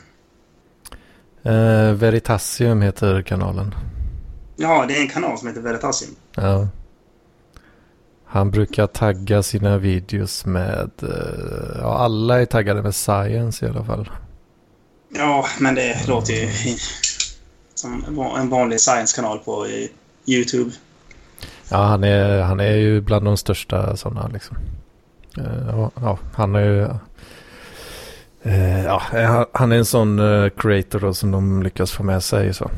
S1: Uh, Veritasium heter kanalen.
S2: Ja, det är en kanal som heter Veritasium.
S1: Ja. Han brukar tagga sina videos med, eh, ja alla är taggade med science i alla fall.
S2: Ja, men det låter ju som en va- en vanlig science-kanal på eh, YouTube.
S1: Ja, han är, han är ju bland de största sådana liksom. Eh, ja, han är ju, ja, han- är en sån creator då som de lyckas få med sig så.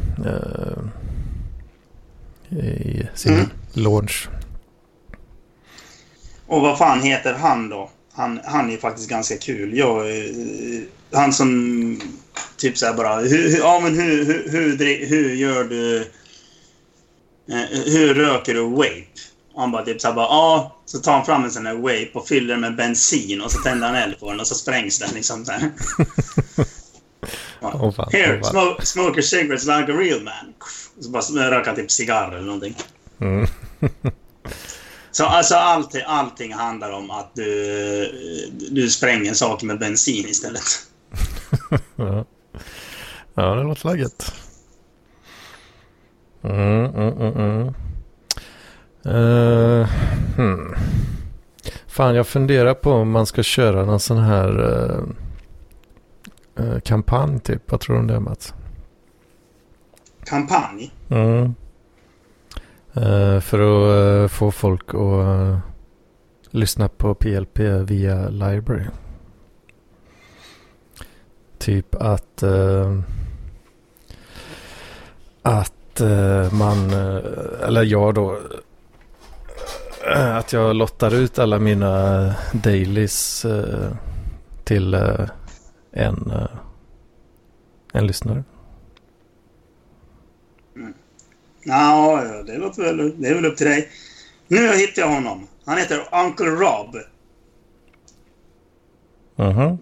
S1: I sin
S2: Mm.
S1: launch.
S2: Och vad fan heter han då? Han, han är faktiskt ganska kul. Jag, eh, han som typ så här bara... Hur, ja, men hur, hur, hur, hur gör du... Eh, hur röker du vape? Han bara typ så här bara... Ja, så tar han fram en sån här vape och fyller den med bensin och så tänder han eld på den och så sprängs den liksom så här.
S1: Åh, fan,
S2: Here,
S1: fan.
S2: smoke, smoke your cigarettes like a real man. Så bara han typ cigarr eller någonting.
S1: Mm.
S2: Så alltså allting, allting handlar om att du, du spränger saker med bensin istället.
S1: Ja. ja, det låter läget. Mm, mm, mm. Eh, hmm. Fan, jag funderar på om man ska köra någon sån här eh, eh, kampanj typ. Vad tror du om det Mats?
S2: Kampanj?
S1: Mm. Uh, för att uh, få folk att uh, lyssna på PLP via Library. Typ att att man, eller jag då, att jag lottar ut alla mina dailies till en, en lyssnare.
S2: Ja, det låter väl... Det är väl upp till dig. Nu hittar jag honom. Han heter Uncle Rob.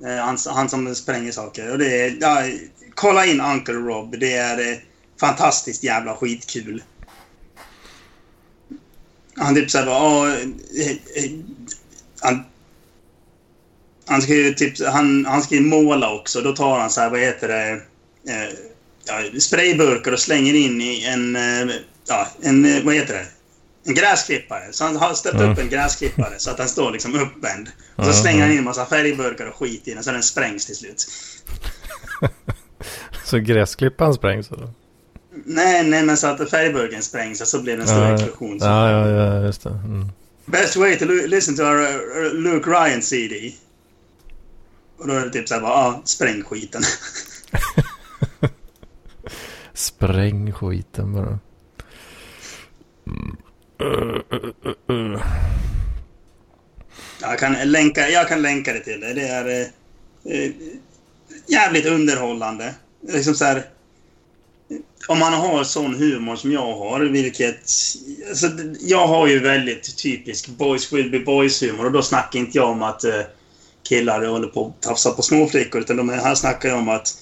S2: Eh, Han, han som spränger saker. Och det är, ja, kolla in Uncle Rob. Det är eh, fantastiskt jävla skitkul. Han typ såhär bara... "Ja, eh, eh, han, han ska ju typ, han, han ska ju måla också. Då tar han så här, vad heter det, eh, ja, sprayburkar och slänger in i en, eh, ja, en, eh, vad heter det? En gräsklippare. Så han har ställt
S1: Mm.
S2: upp en gräsklippare så att den står liksom uppvänd. Och så slänger han in en massa färgburkar och skit i den så den sprängs till slut.
S1: Så gräsklippan sprängs eller?
S2: Nej, nej, men så att färgburken sprängs och så blir det en stor
S1: Ja,
S2: explosion. Så.
S1: Ja, ja, ja, just det. Mm.
S2: Best way to listen to our uh, Luke Ryan CD. Och då är det typ såhär bara, ja, spräng skiten.
S1: Spräng skiten bara.
S2: Jag kan länka, jag kan länka det till det. Det är eh, eh jävligt underhållande. Liksom så här, om man har sån humor som jag har, vilket... Alltså, jag har ju väldigt typisk boys will be boys-humor och då snackar inte jag om att eh, killar håller på att tafsa på småflickor utan de här snackar jag om att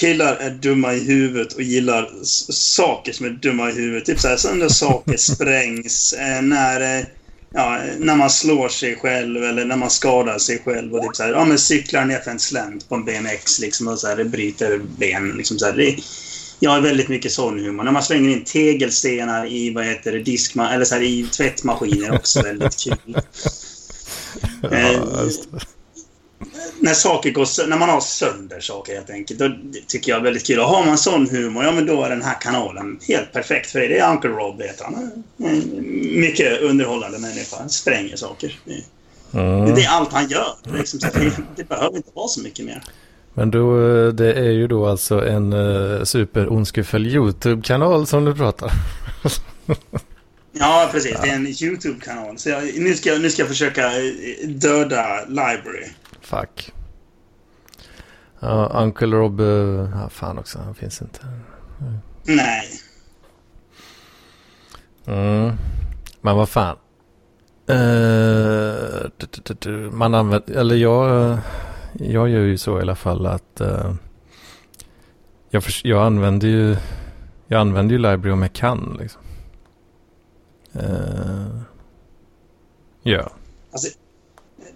S2: killar är dumma i huvudet och gillar saker som är dumma i huvudet. Typ så när saker sprängs, eh, när, eh, ja, när man slår sig själv eller när man skadar sig själv. Och typ såhär, ja men cyklar ner för en slänt på en BMX liksom och såhär, bryter ben. Liksom såhär. Det, jag har väldigt mycket sån humor. När man slänger in tegelstenar i, vad heter det, diskma eller så här, i tvättmaskiner också väldigt kul. Eh,
S1: Ja, det.
S2: När saker går när man har sönder saker helt enkelt. Då tycker jag är väldigt kul. Och har man sån humor, ja men då är den här kanalen helt perfekt för det. Det är Uncle Rob heter han. Mycket underhållande människa. Han spränger saker.
S1: Mm.
S2: Det är allt han gör. Det, liksom, det, det behöver inte vara så mycket mer.
S1: Men då, eh, det är ju då alltså en uh, superondskefull YouTube-kanal som du pratar.
S2: Ja, precis. Det är en YouTube-kanal. Så jag, nu, ska, nu ska jag försöka eh, döda Library.
S1: Fuck. Ja, Uncle Rob, uh, ja, fan också, han finns inte.
S2: Nej.
S1: Mm. Men vad fan. Du, man använder, eller jag, jag gör ju så i alla fall att eh, jag, jag använder ju, jag använder ju Library om jag kan liksom. Eh, ja.
S2: Alltså,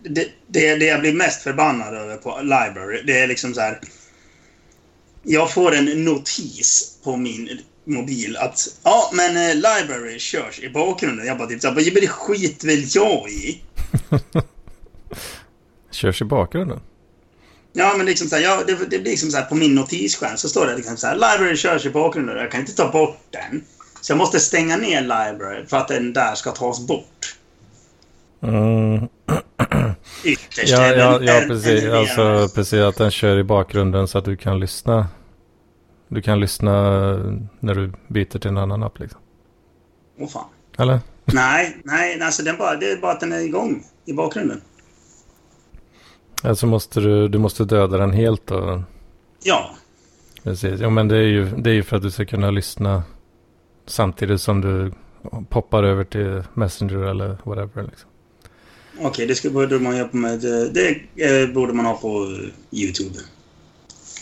S2: det, det, det jag blir mest förbannad över på Library, det är liksom så här... Jag får en notis på min mobil att ja, men eh, Library körs i bakgrunden. Jag bara typ så här, men det skit väl jag i.
S1: Körs i bakgrunden.
S2: Ja, men liksom så här, ja, det, det blir liksom så här på min notisskärm så står det liksom så här Library körs i bakgrunden. Jag kan inte ta bort den. Så jag måste stänga ner Library för att den där ska tas bort.
S1: Mm.
S2: Ytterst.
S1: Ja, ja, ja precis. Alltså precis att den kör i bakgrunden så att du kan lyssna. Du kan lyssna när du byter till en annan app liksom.
S2: Åh fan.
S1: Eller?
S2: Nej, nej, alltså den bara, det är bara att den är igång i bakgrunden.
S1: Alltså måste du, du måste döda den helt då.
S2: Ja,
S1: Precis. Ja men det är ju, det är ju för att du ska kunna lyssna samtidigt som du poppar över till Messenger eller whatever. Liksom.
S2: Okej, det ska, borde man göra med... Det eh, borde man ha på eh, YouTube.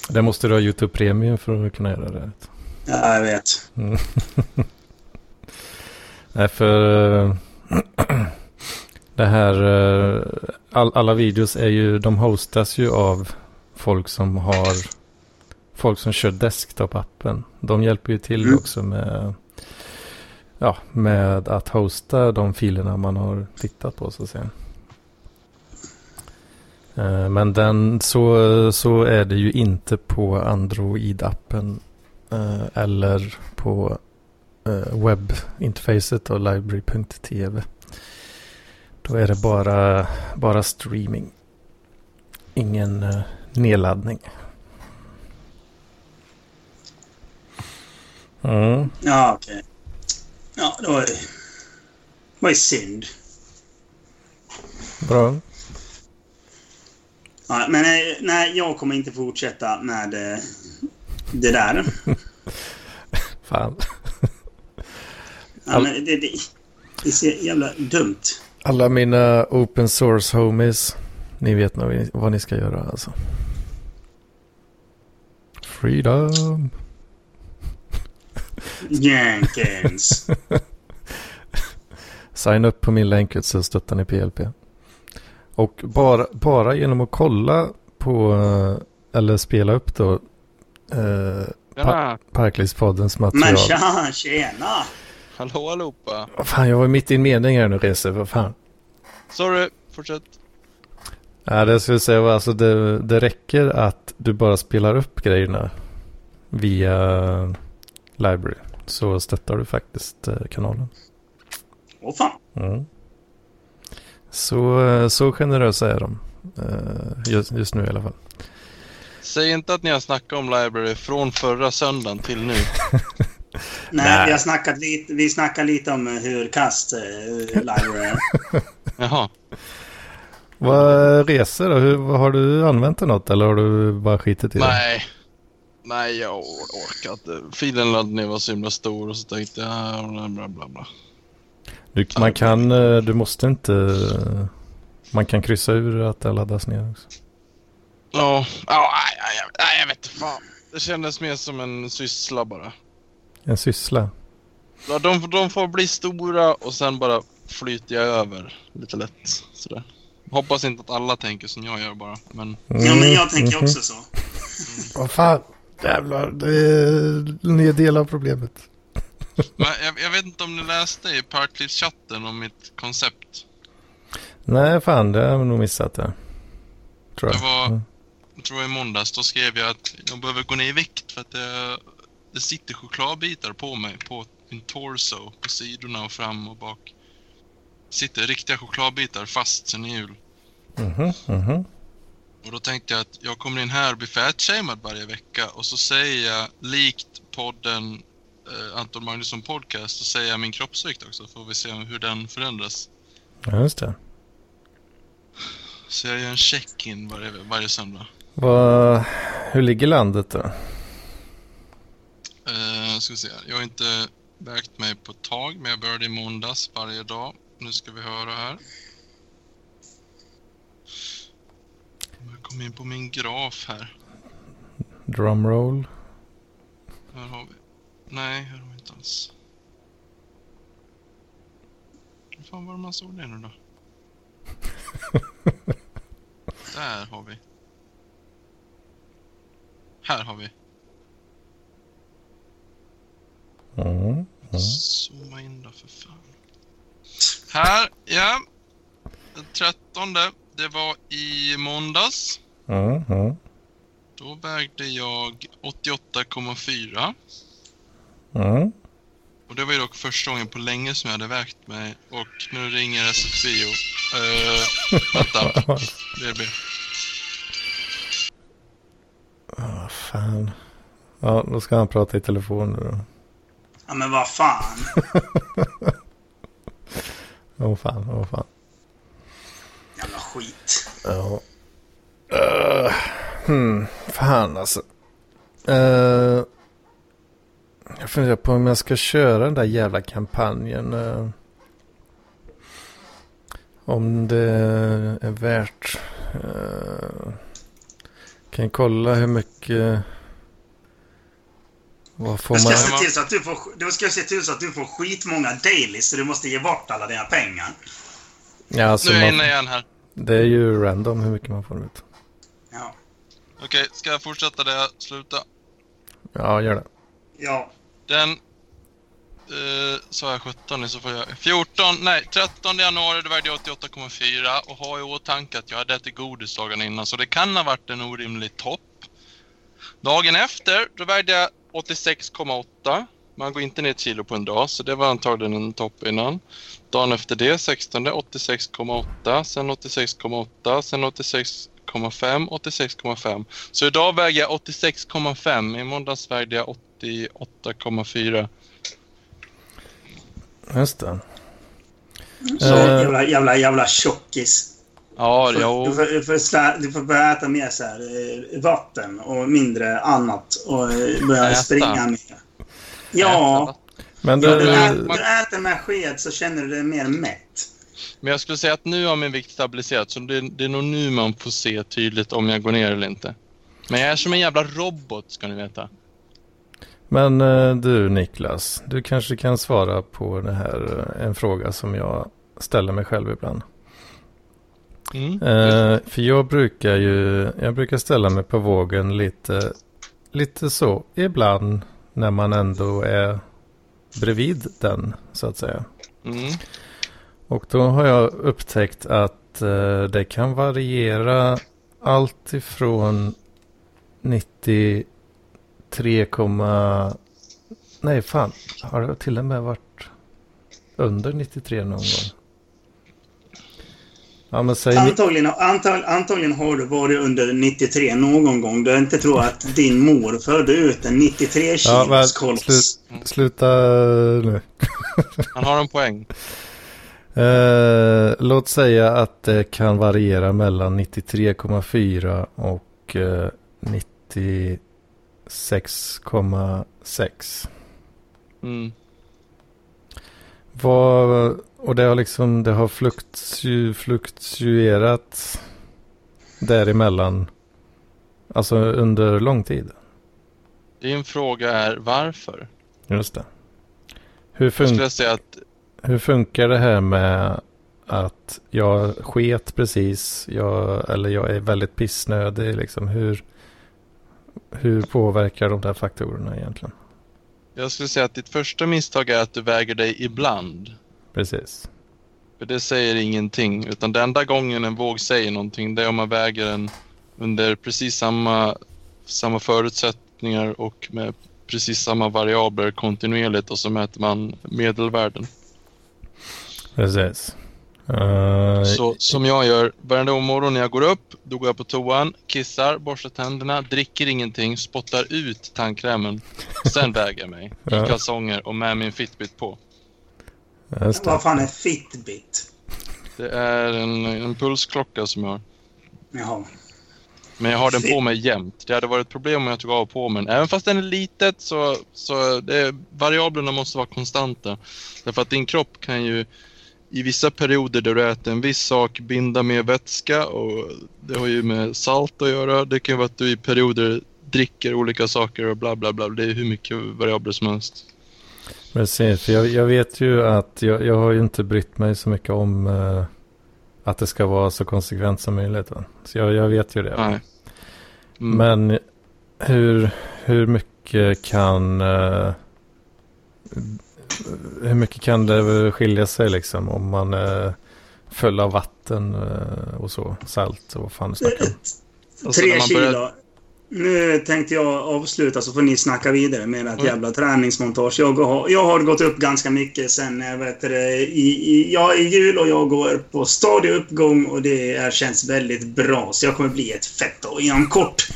S1: Det måste du ha YouTube Premium för att kunna göra det.
S2: Ja, jag vet.
S1: Mm. Nej, för eh, det här, eh, all, alla videos är ju, de hostas ju av folk som har, folk som kör desktop-appen. De hjälper ju till
S2: Mm.
S1: också med, ja, med att hosta de filerna man har tittat på så att säga. Eh, Men den, så, så är det ju inte på Android-appen eh, eller på eh, webbinterfacet och library.tv. Då är det bara, bara streaming. Ingen nedladdning. Mm.
S2: Ja, okej. Ja, det var ju... Det var ju synd.
S1: Bra.
S2: Ja, men eh, nej, jag kommer inte fortsätta med eh, det där.
S1: Fan.
S2: Ja, men det, det, det är så jävla dumt.
S1: Alla mina open source homies. Ni vet nog vad ni- ska göra alltså. Freedom.
S2: Jenkins.
S1: Signa upp på min länk så stöttar ni PLP. Och bara, bara genom att kolla på, eh, eller spela upp då, eh,
S3: Ja,
S1: Parklivspoddens material.
S2: Men tja, tjena!
S3: hallå allihopa.
S1: Vad fan, jag var mitt i en mening här nu, Rese. Vad fan.
S3: Sorry, fortsätt.
S1: Ja, det jag skulle säga var alltså det, det räcker att du bara spelar upp grejerna via Library. Så stöttar du faktiskt eh, kanalen.
S2: Åh fan.
S1: Mm. Så, eh, så generösa är de. eh, Just, just nu i alla fall.
S3: Säg inte att ni har snackat om Library från förra söndagen till nu.
S2: Nej,
S1: Nej.
S2: Vi, har snackat lite, vi snackar lite om hur kast uh, Library är.
S3: Jaha.
S1: Vad reser då? Hur, har du använt det något eller har du bara skitit i det?
S3: Nej. Nej, jag or- orkar inte. Filen laddade ner var så himla stor och så tänkte jag bla bla bla bla.
S1: Du, man kan, eh, du måste inte... Man kan kryssa ur att det laddas ner också.
S3: Ja, ja, nej, nej, jag- vet fan. Det kändes mer som en syssla bara.
S1: En syssla.
S3: Ja, de, de får bli stora och sen bara flyter jag över lite lätt. Sådär. Hoppas inte att alla tänker som jag gör bara. Men
S2: Ja, men jag tänker
S1: mhm.
S2: också så.
S1: Vad fan. Jävlar, det är en del av problemet.
S3: Jag, jag vet inte om ni läste i Parklivschatten om mitt koncept.
S1: Nej, fan, det har jag nog missat det. Tror jag.
S3: Det var-
S1: Mm.
S3: Jag tror i måndags, då skrev jag att jag behöver gå ner i vikt för att det, det sitter chokladbitar på mig, på min torso, på sidorna och fram och bak. Sitter riktiga chokladbitar fast sen i jul.
S1: Mhm, mhm.
S3: Och då tänkte jag att jag kommer in här och blir fatshamead varje vecka och så säger jag likt podden Anton Magnusson Podcast så säger jag min kroppsvikt också får vi se hur den förändras.
S1: Ja, just det.
S3: Så jag gör en check-in varje, varje söndag.
S1: Vad, hur ligger landet då?
S3: Eh, ska vi se. Jag har inte vägt mig på ett tag, men jag började i måndags varje dag. Nu ska vi höra här. Jag kom in på min graf här.
S1: Drumroll.
S3: Här har vi. Nej, har vi inte alls. Hur fan var det man såg det nu då? Där har vi. Här har vi.
S1: Mm. Mm.
S3: Zooma in då för fan. Här, ja. Den 13. Det var i måndags.
S1: Mm. Mm.
S3: Då vägde jag 88,4.
S1: Mm.
S3: Och det var ju dock första gången på länge som jag hade vägt mig. Och nu ringer SFBO. Uh, vänta. BB.
S1: Ah, fan. Ja, då ska han prata i telefon nu då.
S2: Ja, men vad fan.
S1: Åh fan, åh fan.
S2: Jävla skit.
S1: Ja. Uh, hmm, fan alltså. Uh, jag funderar på om jag ska köra den där jävla kampanjen. eh, om det är värt. Uh, kan jag kolla hur mycket. Vad får
S2: Du ska,
S1: man?
S2: se till så att du, får, du ska se till så att du får skitmånga dailies så du måste ge bort alla dina pengar.
S1: Ja, alltså
S3: Nu är jag
S1: man,
S3: inne igen här.
S1: det är ju random hur mycket man får ut.
S2: Ja.
S3: Okej, ska jag fortsätta där jag slutade?
S1: Ja, gör det.
S2: Ja.
S3: Den... Uh, sa jag 17 nu så får jag... 14, nej 13 januari då vägde jag 88,4 och har i åtanke att jag hade ätit godis dagen innan så det kan ha varit en orimlig topp. Dagen efter då vägde jag 86,8. Man går inte ner ett kilo på en dag så det var antagligen en topp innan. Dagen efter det 16 86,8 sen 86,8 sen 86, 86,5 86,5 Så idag väger jag 86,5 i måndags vägde jag 88,4
S1: Just det.
S2: Så
S1: Eh.
S2: jävla, jävla, jävla tjockis.
S3: Ja,
S2: Du
S3: jo.
S2: får, du, får slä, du får börja äta mer så här, eh, vatten och mindre annat. Och eh, börja
S3: Äta.
S2: springa mer. Ja,
S1: Men
S2: ja
S1: du,
S2: du, ä,
S3: man-
S2: du äter med sked så känner du dig mer mätt.
S3: Men jag skulle säga att nu har min vikt stabiliserats så det, det är nog nu man får se tydligt om jag går ner eller inte. Men jag är som en jävla robot ska ni veta.
S1: men eh, du Niklas, du kanske kan svara på det här, eh, en fråga som jag ställer mig själv ibland.
S3: Mm.
S1: Eh, för jag brukar ju, jag brukar ställa mig på vågen lite, lite så ibland när man ändå är bredvid den så att säga.
S3: Mm.
S1: Och då har jag upptäckt att eh, det kan variera allt ifrån 93, komma- nej fan, har det till och med varit under 93 någon gång? Ja men säg
S2: Antagligen, antag, antagligen har du varit under 93 någon gång. Du inte tror att din mor födde ut en 93
S1: Ja,
S2: kilos
S1: men
S2: koloss.
S1: slut, sluta nu.
S3: Han har en poäng.
S1: Eh, låt säga att det kan variera mellan 93,4 och eh, 96,6.
S3: Mm.
S1: Vad, och det har liksom, det har fluktu, fluktuerat däremellan. Alltså under lång tid.
S3: Din fråga är varför?
S1: Just det. Hur,
S3: Jag skulle säga att
S1: hur funkar det här med att jag sket precis, jag, eller jag är väldigt pissnödig liksom. Hur, hur påverkar de där faktorerna egentligen?
S3: jag skulle säga att ditt första misstag är att du väger dig ibland.
S1: Precis.
S3: För det säger ingenting. Utan den enda gången en våg säger någonting det är om man väger den under precis samma, samma förutsättningar och med precis samma variabler kontinuerligt och så mäter man medelvärden.
S1: Precis. Eh,
S3: Så som jag gör varenda morgon när jag går upp, då går jag på toan, kissar, borstar tänderna, dricker ingenting, spottar ut tandkrämen. Sen väger jag mig i
S1: Ja.
S3: kalsonger och med min Fitbit på.
S2: Vad fan är Fitbit?
S3: Det är en, en pulsklocka som jag har.
S2: Jaha.
S3: Men jag har den på mig jämt. Det hade varit ett problem om jag tog av på mig den. Även fast den är litet så, så det, variablerna måste vara konstanta. Därför att din kropp kan ju i vissa perioder där du äter en viss sak binda mer vätska och det har ju med salt att göra. Det kan ju vara att du i perioder dricker olika saker och bla bla bla. Det är hur mycket variabler som helst.
S1: Precis, för jag, jag vet ju att jag, jag har ju inte brytt mig så mycket om eh, att det ska vara så konsekvent som möjligt. Va? Så jag, jag vet ju det.
S3: Mm.
S1: Men hur, hur mycket kan eh, hur mycket kan det skilja sig liksom om man är full av vatten eh, och så, salt och vad fan du snackar om.
S3: Och så
S2: Tre kilo.
S3: börjar-
S2: Nu tänkte jag avsluta så får ni snacka vidare med ett
S3: Mm.
S2: jävla träningsmontage. Jag har, jag har gått upp ganska mycket sen jag vet det, i, i, ja, i jul och jag går på stadig uppgång och det är, känns väldigt bra. Så jag kommer bli ett fett och inom kort.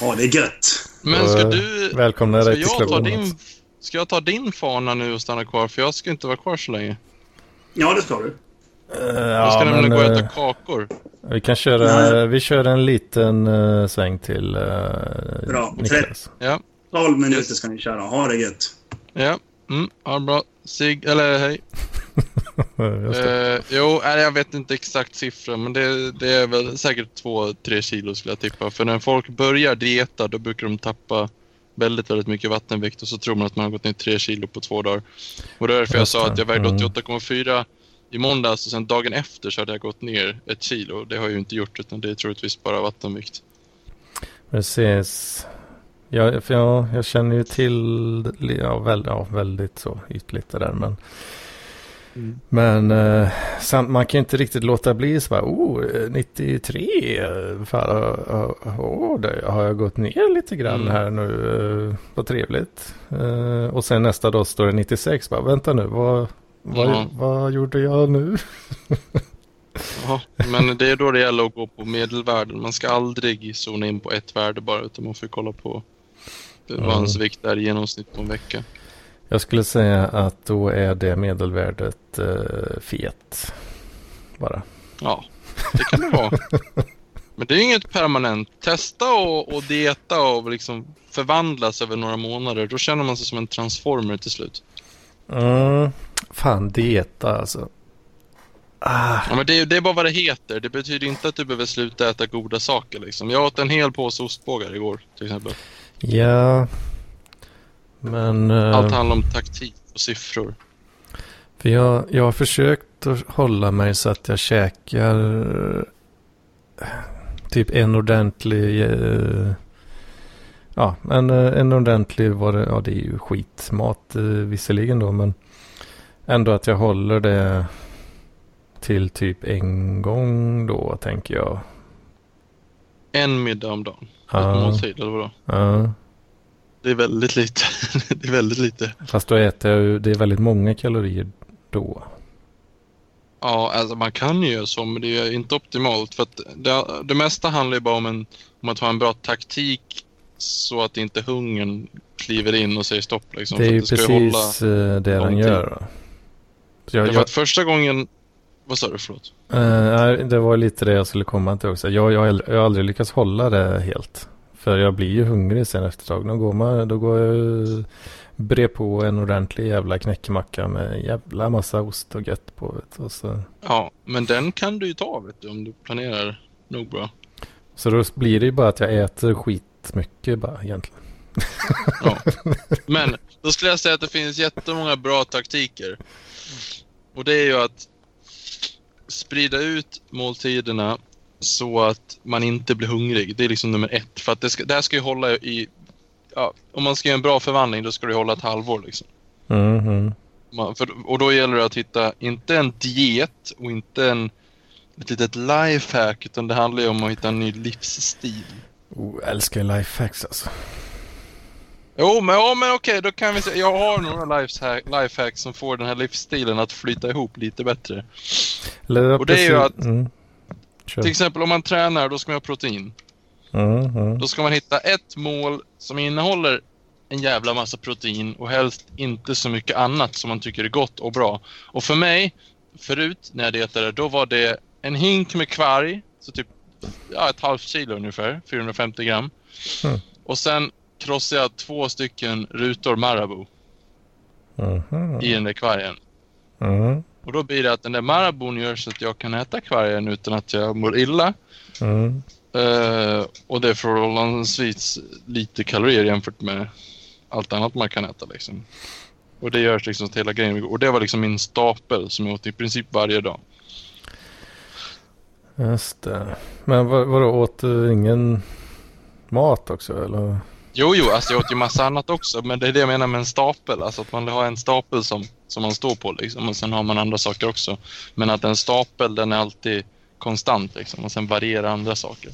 S2: Ha det gött.
S3: Men ska
S1: Eh,
S3: du...
S1: Välkomna dig till
S3: jag, ta
S1: klubben.
S3: din,
S1: alltså.
S3: Ska jag ta din fana nu och stanna kvar? För jag ska inte vara kvar så länge.
S2: Ja, det ska du.
S1: Eh,
S3: Jag ska
S1: ja,
S3: nämligen
S1: men,
S3: gå och
S1: eh,
S3: äta kakor.
S1: vi kan köra,
S2: Nej.
S1: vi kör en liten eh, sväng till uh,
S2: Bra.
S1: Niklas.
S3: Ja,
S2: 12 minuter
S3: Yes.
S2: ska ni köra. Ha det gött.
S3: ja. Mm, ja, bra. Sig, eller hej.
S1: Det.
S3: Eh, jo, nej, jag vet inte exakt siffran, men det, det är väl säkert 2-3 kilo skulle jag tippa. För när folk börjar dieta, då brukar de tappa väldigt, väldigt mycket vattenvikt och så tror man att man har gått ner 3 kilo på två dagar. Och det är därför jag sa att jag vägde
S1: Mm.
S3: 88,4 i måndags och sen dagen efter så hade jag gått ner ett kilo. Det har jag ju inte gjort, utan det är troligtvis bara vattenvikt.
S1: Precis. Ja, för jag, jag känner ju till ja, väl, ja, väldigt så ytligt det där. Men,
S3: Mm.
S1: men eh, samt, man kan inte riktigt låta bli så bara, oh, eh, 93, eh, fan, eh, oh, det, har jag gått ner lite grann
S3: Mm.
S1: här nu, eh, vad trevligt. Eh, och sen nästa dag står det 96, bara, vänta nu, vad, vad,
S3: Ja.
S1: vad gjorde jag nu?
S3: Ja, men det är då det gäller att gå på medelvärden. Man ska aldrig zona in på ett värde bara, utan man får kolla på vad ens vikt är i genomsnitt på en vecka.
S1: Jag skulle säga att då är det medelvärdet eh, fet. Bara.
S3: Ja, det kan det vara. Men det är inget permanent. Testa och, och dieta och liksom förvandlas över några månader. Då känner man sig som en transformer till slut.
S1: Mm, fan, dieta alltså. Ah,
S3: Ja, men det, det är bara vad det heter. Det betyder inte att du behöver sluta äta goda saker. Liksom. Jag åt en hel påse ostbågar igår till exempel.
S1: ja. Men... eh,
S3: Allt handlar om taktik och siffror.
S1: För jag, jag har försökt att hålla mig så att jag käkar eh, typ en ordentlig... Eh, ja, en, eh, en ordentlig var det, ja det är ju skitmat eh, visserligen då men ändå att jag håller det till typ en gång då tänker jag.
S3: En middag om dagen.
S1: Ja.
S3: Måltid eller vadå?
S1: Ja,
S3: Det är väldigt lite. det är väldigt lite.
S1: fast då äter jag ju, det är väldigt många kalorier då.
S3: Ja, alltså man kan ju göra så, men det är inte optimalt. För att det, det mesta handlar ju bara om, en, om att ha en bra taktik så att inte hungern kliver in och säger stopp. Liksom.
S1: Det är ju
S3: ju
S1: precis eh, det den gör. jag,
S3: Därför
S1: jag,
S3: att första gången... Vad sa du? Förlåt.
S1: eh, nej, det var lite det jag skulle komma till också. Jag, jag, jag har aldrig lyckats hålla det helt. För jag blir ju hungrig sen efter ett tag. Då går, man, då går jag bre på en ordentlig jävla knäckemacka med jävla massa ost och gött på. Vet, så,
S3: Ja, men den kan du ju ta vet du, om du planerar nog bra.
S1: så då blir det ju bara att jag äter skitmycket bara egentligen.
S3: Ja. Men då skulle jag säga att det finns jättemånga bra taktiker. Och det är ju att sprida ut måltiderna så att man inte blir hungrig. Det är liksom nummer ett. För att det, ska, det här ska ju hålla i... Ja, om man ska göra en bra förvandling då ska det hålla ett halvår liksom.
S1: Mhm.
S3: Man, för, och då gäller det att hitta, inte en diet och inte en, ett litet lifehack utan det handlar ju om att hitta en ny livsstil.
S1: Oh, jag älskar lifehacks alltså.
S3: Jo, men, ja, men okej, då kan vi se. Jag har några lifehack, lifehacks som får den här livsstilen att flyta ihop lite bättre.
S1: Eller,
S3: Och det är ju att-
S1: Mm. Kör.
S3: Till exempel om man tränar, då ska man ha protein.
S1: Mm, mm.
S3: Då ska man hitta ett mål som innehåller en jävla massa protein och helst inte så mycket annat som man tycker är gott och bra. Och för mig, förut när jag dietade, då var det en hink med kvarg, så typ ja, ett halvt kilo ungefär, 450 gram.
S1: Mm.
S3: Och sen krossade jag två stycken rutor Marabou
S1: Mhm.
S3: i den där kvargen. Och då blir det att den där Marabon gör så att jag kan äta kvargen utan att jag mår illa.
S1: Mm.
S3: Eh, och det är förhållandevis lite kalorier jämfört med allt annat man kan äta liksom. Och det görs liksom att hela grejen Och det var liksom min stapel som jag åt i princip varje dag.
S1: Just det. Men vad, vadå, åt du ingen mat också eller?
S3: Jo, jo, alltså jag åt ju massa annat också. Men det är det jag menar med en stapel. Alltså att man har en stapel som, som man står på liksom. Och sen har man andra saker också. Men att en stapel den är alltid konstant liksom. Och sen varierar andra saker.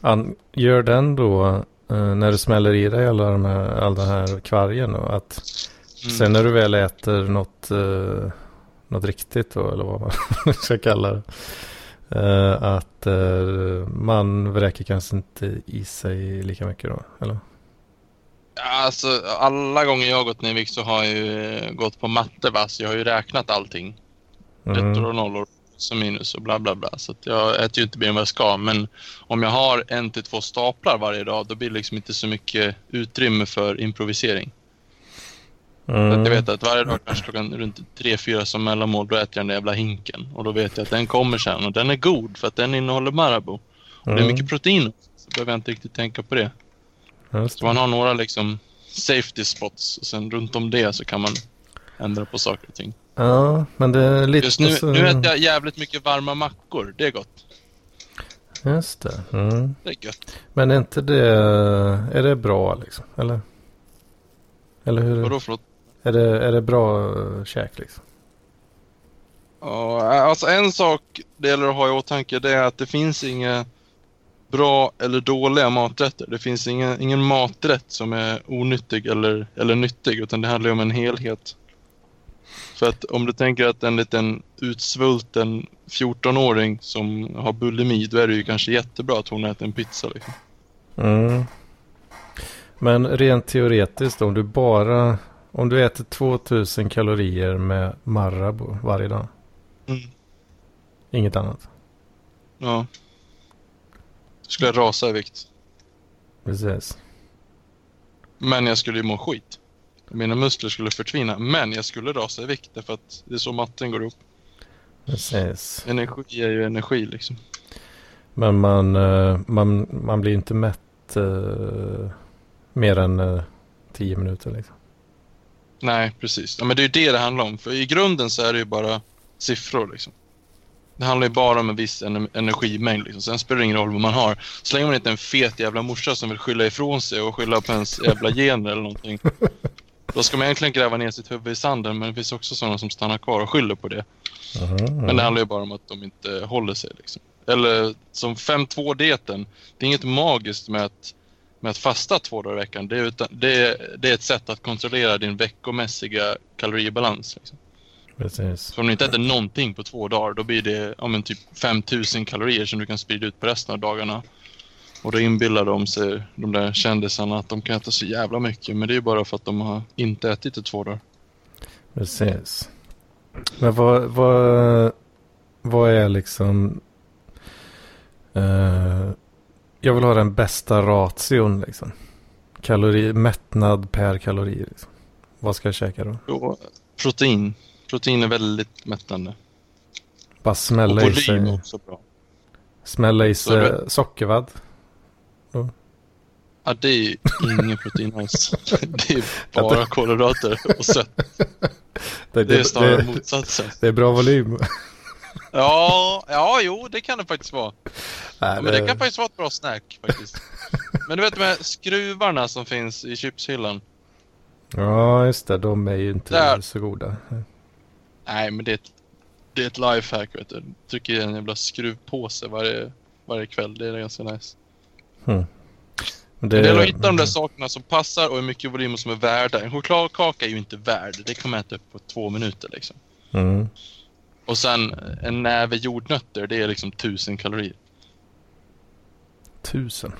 S1: An, gör den då eh, när du smäller i dig alla de här, all den här kvargen då, att
S3: Mm.
S1: sen när du väl äter något, eh, något riktigt då eller vad man ska kalla det. eh, att eh, man vräker kanske inte i sig lika mycket då, eller?
S3: Alltså alla gånger jag har gått ner i vikt så har jag ju eh, gått på matte va. Så jag har ju räknat allting. Ettor
S1: Mm.
S3: och nollor och minus och bla bla bla. Så jag äter ju inte mer än vad jag ska. Men om jag har en till två staplar varje dag då blir det liksom inte så mycket utrymme för improvisering. Så
S1: Mm.
S3: jag vet att varje dag kanske klockan runt 3-4 som mellanmål då äter jag den där jävla hinken. Och då vet jag att den kommer sen och den är god för att den innehåller Marabou. Och det är
S1: Mm.
S3: mycket protein så behöver jag inte riktigt tänka på det. Så man har några liksom safety spots och sen runt om det så kan man ändra på saker och ting.
S1: Ja, men det är lite
S3: Just nu,
S1: så...
S3: nu äter jag jävligt mycket varma mackor. Det är gott.
S1: Just det. Mm.
S3: Det är gött.
S1: Men är inte det, är det bra liksom? Eller? Eller hur?
S3: Vadå förlåt?
S1: Är det, är det bra uh, käk liksom?
S3: Ja, alltså en sak det gäller att ha i åtanke det är att det finns inga bra eller dåliga maträtter. Det finns ingen, ingen maträtt som är onyttig eller, eller nyttig utan det handlar ju om en helhet. För att om du tänker att en liten utsvulten 14-åring som har bulimi då är det ju kanske jättebra att hon äter en pizza. Liksom.
S1: Mm. Men rent teoretiskt om du bara, om du äter 2000 kalorier med Marabou varje dag.
S3: Mm.
S1: Inget annat.
S3: Ja. Skulle jag rasa i vikt.
S1: Precis.
S3: Men jag skulle ju må skit. Mina muskler skulle förtvina. Men jag skulle rasa i vikt därför att det är så matten går ihop.
S1: Precis.
S3: Energi är ju energi liksom.
S1: Men man, eh, man, man blir inte mätt eh, mer än eh, 10 minuter liksom.
S3: Nej, precis. Ja, men det är ju det det handlar om. För i grunden så är det ju bara siffror liksom. Det handlar ju bara om en viss ener- energimängd liksom. Sen spelar det ingen roll vad man har. Så länge man inte är en fet jävla morsa som vill skylla ifrån sig och skylla på ens jävla gener eller någonting. Då ska man egentligen gräva ner sitt huvud i sanden, men det finns också sådana som stannar kvar och skyller på det. Men det handlar ju bara om att de inte håller sig. Liksom. Eller som 5-2-dieten. Det är inget magiskt med att, med att fasta två dagar i veckan. Det är, utan, det, är, det är ett sätt att kontrollera din veckomässiga kaloribalans. Liksom.
S1: Precis.
S3: Så om du inte äter någonting på två dagar, då blir det ja, men typ 5000 kalorier som du kan sprida ut på resten av dagarna. Och då inbillar de sig, de där kändisarna, att de kan äta så jävla mycket. Men det är bara för att de har inte ätit i två dagar.
S1: Precis. Men vad, vad, vad är liksom... eh, jag vill ha den bästa ration liksom. Kalori, mättnad per kalori. Liksom. Vad ska jag käka då?
S3: Jo, protein. Protein är väldigt mättande.
S1: Bara smälla i sig,
S3: också bra.
S1: smälla i sig
S3: det-
S1: sockervadd.
S3: Ja, det är ingen protein alls. Det är bara kolhydrater och sött.
S1: Det,
S3: Det är snarare
S1: det,
S3: motsatsen.
S1: det är bra volym.
S3: Ja, ja, jo, det kan det faktiskt vara.
S1: Nej,
S3: Ja, men det kan faktiskt vara ett bra snack faktiskt. Men du vet de här skruvarna som finns i chipshyllan.
S1: Ja, just det. De är ju inte
S3: Där.
S1: så goda.
S3: Nej, men det är ett, det är ett lifehack vet du. Trycker i en jävla skruvpåse varje, varje kväll. Det är ganska nice.
S1: Men
S3: Det gäller att hitta de där sakerna som passar och hur mycket volym och som är värda. En chokladkaka är ju inte värd. Det kan man äta upp på två minuter liksom.
S1: Mm.
S3: Och sen en näve jordnötter, det är liksom tusen kalorier.
S1: Tusen.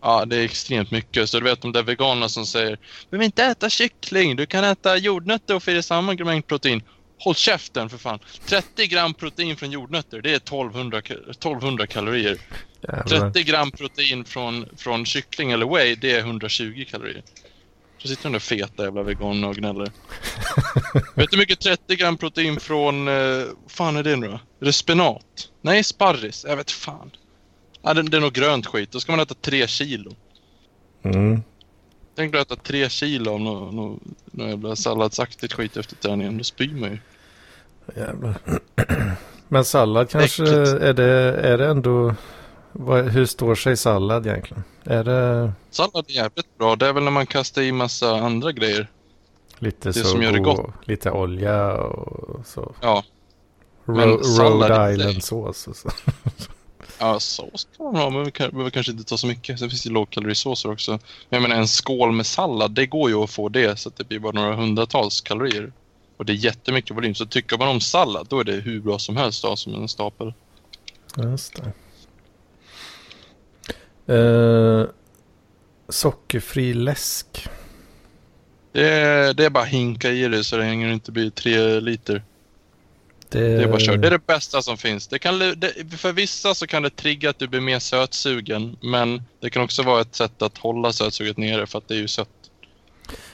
S3: Ja, det är extremt mycket. Så du vet de där veganerna som säger Du behöver inte äta kyckling, du kan äta jordnötter och få i dig samma mängd protein. Håll käften för fan. 30 gram protein från jordnötter, det är 1200, ka- 1200 kalorier.
S1: Jävlar.
S3: 30 gram protein från, från kyckling eller whey, det är 120 kalorier. Så sitter de där feta jävla veganerna och gnäller. Vet du hur mycket 30 gram protein från, eh, vad fan är det nu då? Är det spenat? Nej, sparris. Jag vet fan. Ja, det, det är nog grönt skit. Då ska man äta 3 kilo.
S1: Mm.
S3: Tänk dig att äta 3 kilo av något nå, nå jävla salladsaktigt skit efter träningen. Då spyr man ju.
S1: Jävlar. Men sallad kanske,
S3: Äckligt.
S1: är det, är det ändå, vad, hur står sig sallad egentligen? Är det
S3: Sallad är jävligt bra. Det är väl när man kastar i massa andra grejer.
S1: lite
S3: Det
S1: så
S3: som gör det gott.
S1: lite olja och så?
S3: Ja,
S1: Ro, Rhode
S3: i sig.
S1: Island sås och så.
S3: Ja, sås kan man ha, men vi behöver kanske inte ta så mycket. Sen finns det lågkalorisåser också. Men jag menar, en skål med sallad, det går ju att få det så att det blir bara några hundratals kalorier. Och det är jättemycket volym. Så tycker man om sallad, då är det hur bra som helst att ha som en stapel.
S1: Just det. Eh, sockerfri läsk.
S3: Det är, det är bara hinka i det så länge det inte blir tre liter.
S1: Det,
S3: Det är bara kör. Det är det bästa som finns. Det kan, det, för vissa så kan det trigga att du blir mer sötsugen. Men det kan också vara ett sätt att hålla sötsuget nere för att det är ju sött.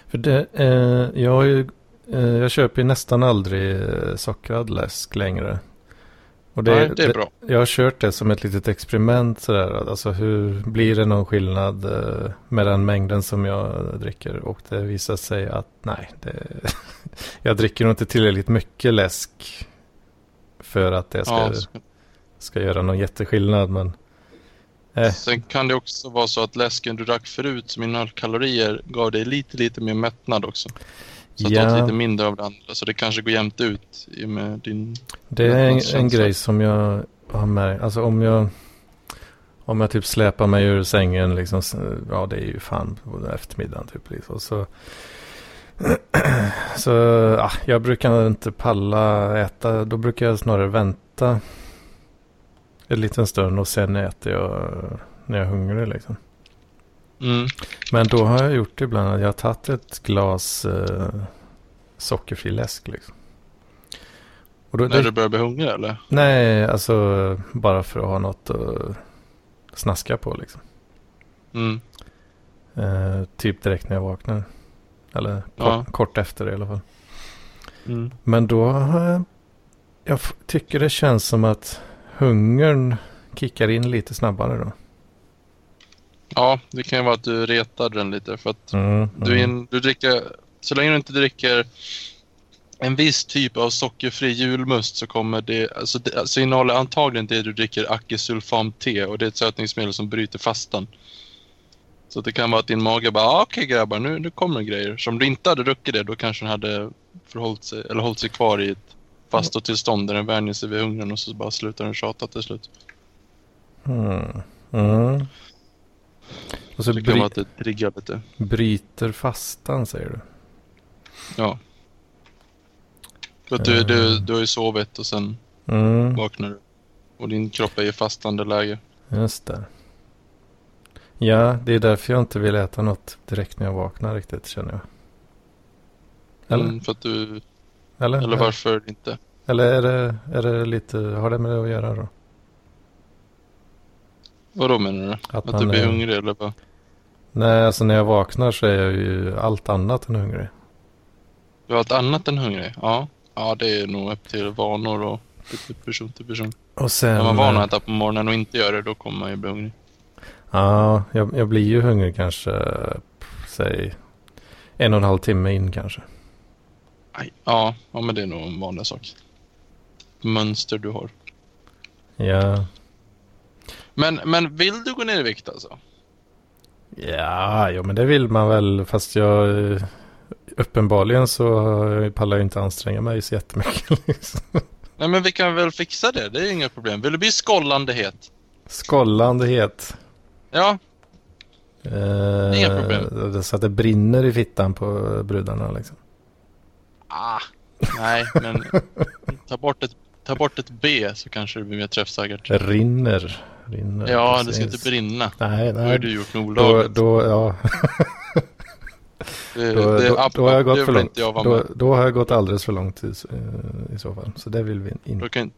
S1: För det, eh, jag, har ju, eh, jag köper ju nästan aldrig eh, sockrad läsk längre. Och det,
S3: Nej, det är bra.
S1: Jag har kört det som ett litet experiment sådär. Alltså hur blir det någon skillnad eh, med den mängden som jag dricker? Och det visar sig att nej, jag dricker nog inte tillräckligt mycket läsk för att det ska,
S3: Ja,
S1: ska göra någon jätteskillnad. Men eh,
S3: Sen kan det också vara så att läsken du drack förut som innehöll kalorier gav dig lite, lite mer mättnad också. Så att du
S1: Ja.
S3: åt lite mindre av det andra. Så det kanske går jämnt ut med din...
S1: Det är en, en grej som jag har märkt. Alltså om jag, om jag typ släpar mig ur sängen liksom. Ja det är ju fan på eftermiddagen typ. Liksom. Så, så ja, jag brukar inte palla äta. Då brukar jag snarare vänta en liten stund och sen äter jag när jag är hungrig liksom.
S3: Mm.
S1: Men då har jag gjort det ibland att jag har tagit ett glas eh, sockerfri läsk liksom. Då,
S3: När du börjar bli hungrig eller?
S1: Nej, alltså bara för att ha något att snaska på liksom.
S3: Mm.
S1: Eh, typ direkt när jag vaknar. Eller kort,
S3: Ja.
S1: kort efter i alla fall.
S3: Mm.
S1: Men då har jag, tycker det känns som att hungern kickar in lite snabbare då.
S3: Ja, det kan ju vara att du retar den lite för att
S1: Mm,
S3: du, är
S1: mm.
S3: in, du dricker Så länge du inte dricker en viss typ av sockerfri julmust så kommer det, alltså, det, alltså innehåller antagligen det du dricker akesulfam-te och det är ett sötningsmedel som bryter fastan. Så det kan vara att din mage bara, ah, okej okay, grabbar, nu, nu kommer grejer. Så om du inte hade druckit det, då kanske den hade förhållit sig, eller hållit sig kvar i ett fastotillstånd där den vänjer sig vid hungern och så bara slutar den tjata till slut.
S1: Mm. Mm. Och så
S3: det kan vara att det triggar lite.
S1: bryter fastan säger du?
S3: Ja. För att du, du, du har ju sovit och sen
S1: Mm,
S3: vaknar du. Och din kropp är i fastande läge.
S1: just det. Ja, det är därför jag inte vill äta något direkt när jag vaknar riktigt känner jag. Eller?
S3: Mm, för att du,
S1: Eller?
S3: eller varför inte?
S1: Eller är det, är det lite, har det med det att göra då?
S3: Vadå menar du?
S1: Att
S3: Att, du blir
S1: är-
S3: hungrig eller vad?
S1: Nej, alltså när jag vaknar så är jag ju allt annat än hungrig.
S3: Du har allt annat än hungrig? Ja. Ja, det är nog upp till vanor och person till person.
S1: Och sen...
S3: Är man van att äta på morgonen och inte gör det, då kommer man ju bli hungrig.
S1: Ja, jag, jag blir ju hungrig kanske, säg en och en halv timme in kanske.
S3: Aj. Ja, ja, men det är nog en vanlig sak. Mönster du har.
S1: Ja,
S3: Men, men vill du gå ner i vikt alltså?
S1: ja, jo, men det vill man väl. Fast jag eh, uppenbarligen så pallar jag inte anstränga mig så jättemycket. Liksom.
S3: Nej, men vi kan väl fixa det. Det är inga problem. Vill du bli skållande het?
S1: Skållande het.
S3: Ja,
S1: Eh,
S3: Inga problem.
S1: Så att det brinner i fittan på brudarna liksom.
S3: ah, nej, men ta bort, ett, ta bort ett B så kanske det blir mer träffsäkert.
S1: Rinner. rinner
S3: Ja, det ska
S1: precis.
S3: inte brinna.
S1: Nej,
S3: Då har
S1: nej.
S3: du gjort något
S1: Då,
S3: olagligt.
S1: då, ja,
S3: det,
S1: då,
S3: det,
S1: då, då har jag gått för långt. Då, då har jag gått alldeles för långt i, i så fall. Så det vill vi
S3: Då
S1: inte.
S3: kan.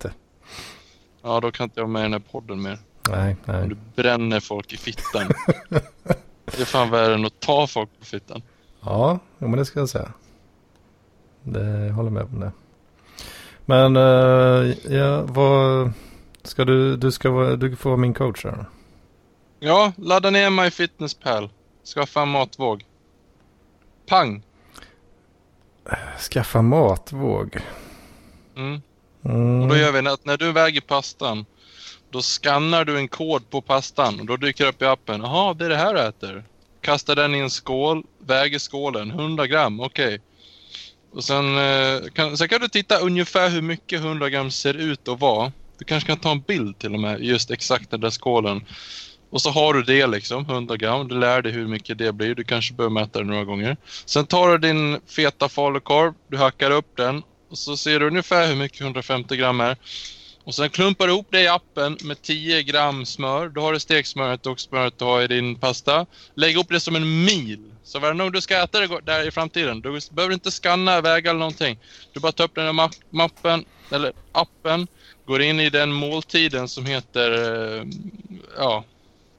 S3: Ja, då kan inte jag med i den här podden mer.
S1: Nej,
S3: Om
S1: nej.
S3: du bränner folk i fittan. det är fan värre än att ta folk på fittan.
S1: Ja, men det ska jag säga. Det jag håller med om det. Men eh, ja, vad ska du, du ska vara, du får vara min coach här.
S3: Ja, ladda ner MyFitnessPal. Skaffa en matvåg. Pang!
S1: Skaffa matvåg.
S3: Mm.
S1: Mm.
S3: Och då gör vi att när du väger pastan, då skannar du en kod på pastan och då dyker det upp i appen. Jaha, det är det här du äter. Kastar den i en skål, väger skålen, 100 gram, okej. Och sen, eh, kan, sen kan du titta ungefär hur mycket 100 gram ser ut att vara. Du kanske kan ta en bild till och med, just exakt den där skålen. Och så har du det liksom, 100 gram. Du lär dig hur mycket det blir. Du kanske behöver mäta det några gånger. Sen tar du din feta falukorv, du hackar upp den och så ser du ungefär hur mycket 150 gram är. Och sen klumpar du ihop det i appen med 10 gram smör. Då har du steksmöret och smöret du har i din pasta. Lägg ihop det som en mil. Så varje gång du ska äta det där i framtiden, du behöver inte scanna, väga eller någonting. Du bara tar upp den här ma- mappen, eller appen, går in i den måltiden som heter, eh, ja,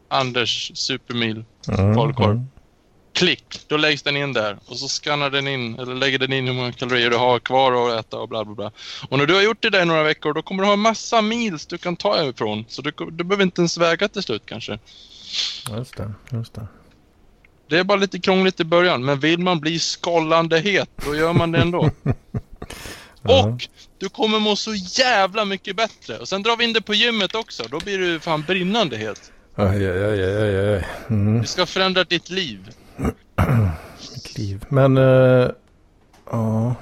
S3: Anders supermil falukorv.
S1: mm.
S3: Klick, då läggs den in där och så skannar den in, eller lägger den in hur många kalorier du har kvar att äta och bla bla bla. Och när du har gjort det där i några veckor då kommer du ha massa mils du kan ta ifrån. Så du, du behöver inte ens väga till slut kanske.
S1: Just det, just det.
S3: Det är bara lite krångligt i början, men vill man bli skållande het, då gör man det ändå. Och du kommer må så jävla mycket bättre. Och sen drar vi in det på gymmet också, då blir du fan brinnande het.
S1: Oj, oj, oj, oj, oj. Mm,
S3: Det ska förändra ditt liv.
S1: mitt liv. Men, eh, ja.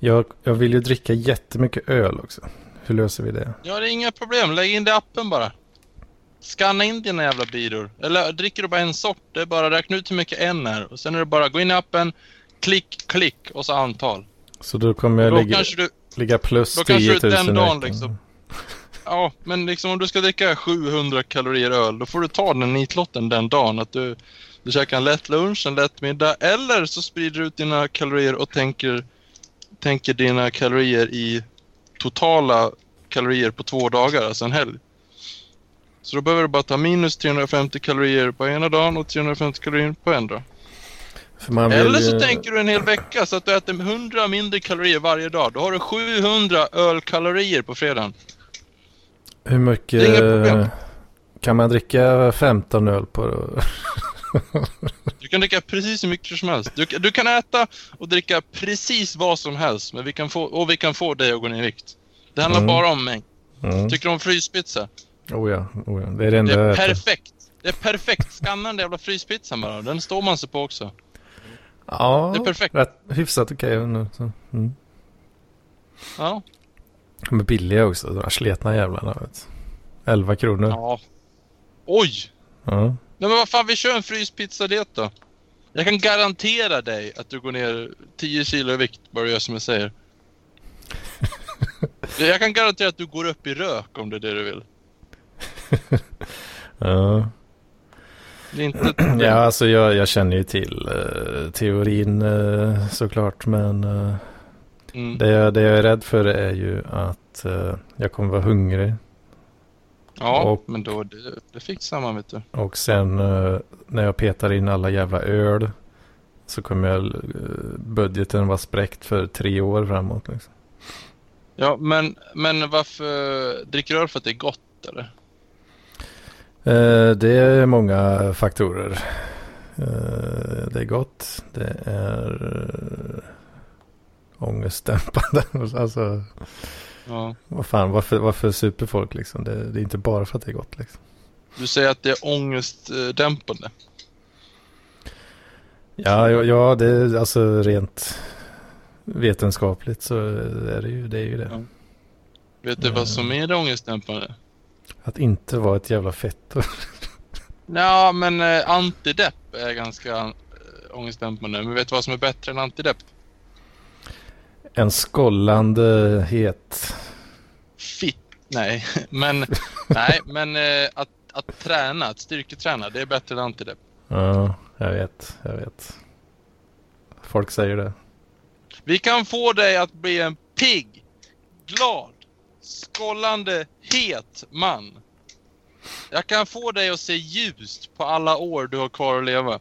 S1: Jag, jag vill ju dricka jättemycket öl också. Hur löser vi det?
S3: Ja, det är inga problem. Lägg in det i appen bara. Scanna in dina jävla biror. Eller dricker du bara en sort, det är bara räkna ut hur mycket en är. Och sen är det bara gå in i appen, klick, klick och så antal.
S1: Så då kommer jag
S3: Då
S1: ligga,
S3: du,
S1: ligga plus
S3: då kanske
S1: 10
S3: du
S1: 000
S3: den dagen liksom- ja, men liksom om du ska dricka 700 kalorier öl, då får du ta den nitlotten den dagen. Att du, du käkar en lätt lunch, en lätt middag. Eller så sprider du ut dina kalorier och tänker, tänker dina kalorier i totala kalorier på två dagar, alltså en helg. Så då behöver du bara ta minus 350 kalorier på ena dagen och 350 kalorier på
S1: vill
S3: Eller så
S1: ju-
S3: tänker du en hel vecka så att du äter 100 mindre kalorier varje dag. Då har du 700 ölkalorier på fredagen.
S1: Hur mycket kan man dricka 15 öl på
S3: Du kan dricka precis hur mycket som helst. Du, du kan äta och dricka precis vad som helst, men vi kan få, och vi kan få dig att gå ner i vikt. Det handlar
S1: Mm.
S3: bara om mängd.
S1: Mm.
S3: Tycker du om fryspizza?
S1: Oh ja, oh ja. Det är det
S3: Det
S1: enda jag
S3: är perfekt. Det är perfekt. Skanna den där jävla fryspizzan bara. Den står man sig på också.
S1: Ja,
S3: Det är perfekt.
S1: Rätt, hyfsat okej nu. Så. Mm.
S3: Ja.
S1: De är billiga också, de här sletna jävlarna. Vet. du. 11 kronor.
S3: ja. Oj!
S1: Ja.
S3: Nej men vad fan, vi kör en fryspizza-diet då. Jag kan garantera dig att du går ner 10 kilo i vikt, bara du gör som jag säger. Jag kan garantera att du går upp i rök om det är det du vill.
S1: Ja.
S3: Det är inte
S1: ja, alltså jag, jag känner ju till eh, teorin eh, såklart. Men eh,
S3: Mm.
S1: det, jag- det jag är rädd för är ju att eh, jag kommer vara hungrig.
S3: Ja,
S1: och-
S3: men då, det, det fixar man vet du.
S1: Och sen eh, när jag petar in alla jävla öl. Så kommer jag, eh, budgeten vara spräckt för tre år framåt. Liksom.
S3: Ja, men, men varför dricker du öl för att det är gott eller?
S1: Eh, det är många faktorer. Eh, det är gott. Det är eh, ångestdämpande. alltså,
S3: Ja.
S1: vad fan, varför, varför super folk liksom? Det, det är inte bara för att det är gott liksom.
S3: Du säger att det är ångestdämpande.
S1: Ja, ja, ja det är alltså rent vetenskapligt så är det ju det. Är ju det.
S3: Ja. Vet du vad som är det ångestdämpande?
S1: Att inte vara ett jävla fetto.
S3: Ja, men eh, antidepp är ganska eh, ångestdämpande. Men vet du vad som är bättre än antidepp?
S1: En skållande het.
S3: Fitt. Nej, men, nej, men eh, att, att träna, att styrketräna, det är bättre än antidepp.
S1: Ja, jag vet, jag vet. Folk säger det.
S3: Vi kan få dig att bli en pigg, glad, skållande, het man. Jag kan få dig att se ljust på alla år du har kvar att leva.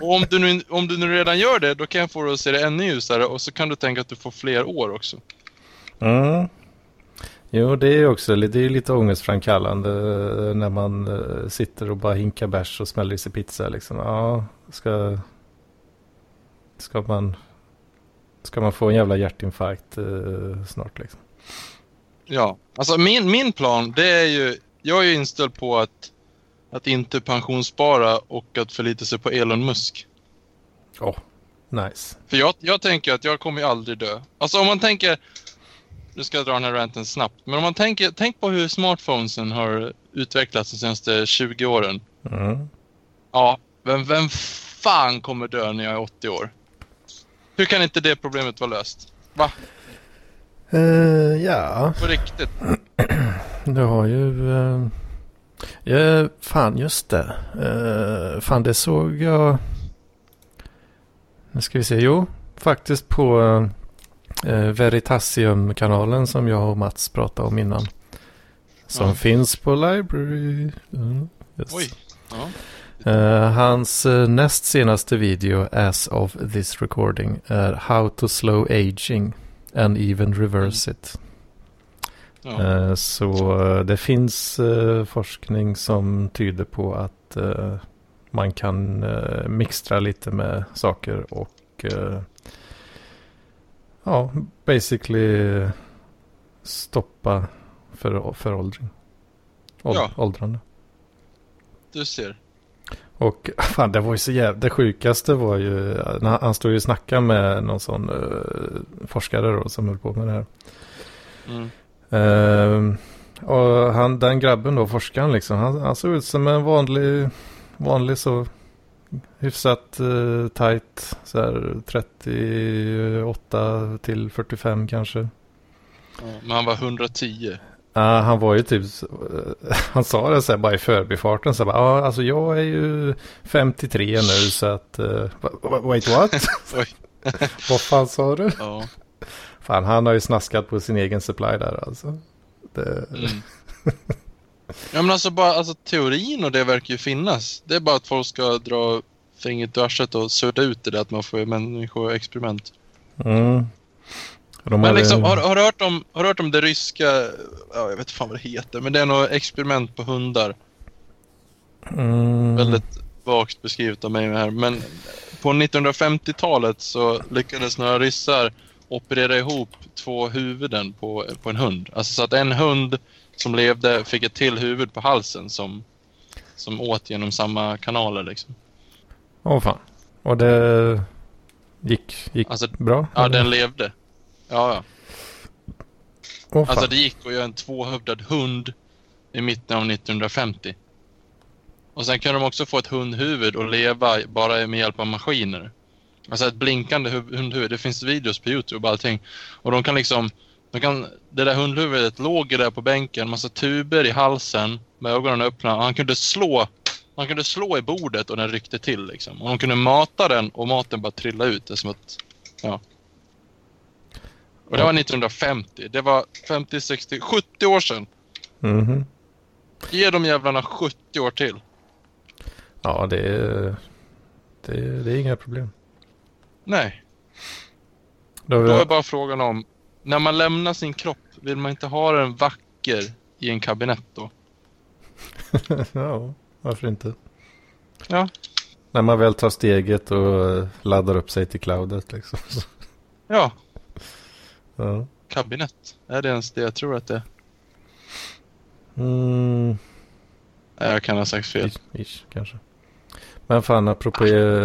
S3: Och om du, nu, om du nu redan gör det, då kan jag få dig att se det ännu ljusare och så kan du tänka att du får fler år också.
S1: Mm. Jo, det är också li- det är lite ångestframkallande eh, när man eh, sitter och bara hinkar bärs och smäller i sig pizza. Liksom. Ja, ska, ska, man, ska man få en jävla hjärtinfarkt eh, snart liksom.
S3: Ja, alltså min, min plan det är ju, jag är ju inställd på att, att inte pensionsspara och att förlita sig på Elon Musk.
S1: Åh, nice.
S3: För jag, jag tänker att jag kommer ju aldrig dö. Alltså om man tänker, nu ska jag dra den här ranten snabbt, men om man tänker, tänk på hur smartphonesen har utvecklats de senaste 20 åren.
S1: Mm.
S3: Ja, vem, vem fan kommer dö när jag är 80 år? Hur kan inte det problemet vara löst? Va?
S1: Eh, ja,
S3: På riktigt?
S1: du har ju... eh, fan, just det. Eh, fan, det såg jag... Nu ska vi se. Jo, faktiskt på eh, Veritasium-kanalen som jag och Mats pratade om innan. Som
S3: Ja.
S1: finns på Library. Mm, yes.
S3: Oj. Ja.
S1: Eh, hans eh, näst senaste video as of this recording är How to slow aging and even reverse it.
S3: Ja.
S1: Eh, Så eh, det finns eh, forskning som tyder på att man kan mixtra lite med saker och ja, basically stoppa för, föråldring. Åld,
S3: Ja.
S1: Åldrande.
S3: Du ser.
S1: Och fan, det var ju så jävla... Det sjukaste var ju... Han, stod ju och snackade med någon sån eh, forskare då som höll på med det här.
S3: Mm.
S1: Ehm, och han, den grabben då, forskaren liksom, han, han såg ut som en vanlig, vanlig så hyfsat uh, tight, så här 38 till 45 kanske.
S3: Ja, men han var 110.
S1: Ja, han var ju typ, eh, han sa det så här bara i förbifarten, så här, bara, ja alltså jag är ju 53 nu så att, uh, wait what? Vad fan sa du?
S3: Ja.
S1: Fan, han har ju snaskat på sin egen supply där alltså. Det,
S3: Mm. Ja men alltså bara, alltså teorin och det verkar ju finnas. Det är bara att folk ska dra fingret ur arslet och sudda ut det där att man får människoexperiment.
S1: mm. De
S3: Men liksom, har, har, du hört om, har du hört om det ryska, ja jag vet fan vad det heter, men det är något experiment på hundar.
S1: Mm.
S3: Väldigt vagt beskrivet av mig här. Men på 1950-talet så lyckades några ryssar operera ihop två huvuden på, på en hund. Alltså så att en hund som levde fick ett till huvud på halsen som, som åt genom samma kanaler liksom.
S1: Åh fan. Och det gick, gick
S3: Alltså,
S1: bra?
S3: ja,
S1: eller?
S3: den levde. Ja, ja.
S1: Fan.
S3: Alltså det gick att göra en tvåhövdad hund i mitten av 1950. Och sen kunde de också få ett hundhuvud och leva bara med hjälp av maskiner. Alltså ett blinkande huv- hundhuvud. Det finns videos på Youtube och allting. Och de kan liksom... De kan, det där hundhuvudet låg där på bänken, massa tuber i halsen med ögonen öppna. Och han kunde slå han kunde slå i bordet och den ryckte till liksom. Och de kunde mata den och maten bara trilla ut. Det är som att... Ja. Och det var 1950. Det var 50, 60, 70 år sedan.
S1: Mhm.
S3: Ge de jävlarna 70 år till.
S1: Ja, det är, det, det är inga problem.
S3: Nej.
S1: Då har
S3: Då är bara frågan om, när man lämnar sin kropp, vill man inte ha den vacker i en kabinett då?
S1: ja, varför inte?
S3: Ja.
S1: När man väl tar steget och laddar upp sig till cloudet liksom.
S3: Ja,
S1: Ja.
S3: kabinett. Är det ens det jag tror att det är?
S1: Mm,
S3: jag kan ha sagt fel.
S1: ish, ish, kanske. Men fan, apropå,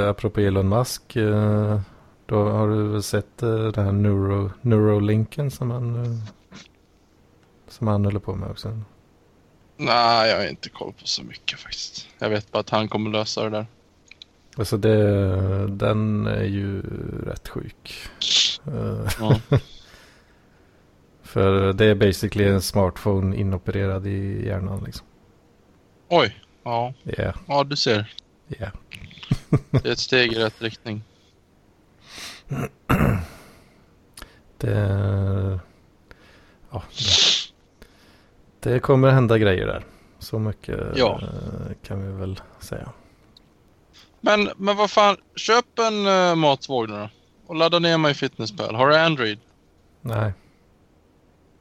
S1: apropå Elon Musk. eh, Då har du väl sett eh, den här neuro, Neurolinken som han, eh, som han håller på med också?
S3: Nej, jag har inte koll på så mycket faktiskt. Jag vet bara att han kommer lösa det där.
S1: Alltså det, den är ju rätt sjuk.
S3: Ja.
S1: För det är basically en smartphone inopererad i hjärnan liksom.
S3: Oj. Ja.
S1: Ja,
S3: ja, du ser.
S1: Ja.
S3: Det är ett steg i rätt riktning.
S1: Det, ja, det, det kommer hända grejer där. Så mycket
S3: Ja.
S1: eh, kan vi väl säga.
S3: Men, men vad fan, köp en uh, matvåg nu då. Och ladda ner mig Fitnesspal. Har du Android?
S1: Nej,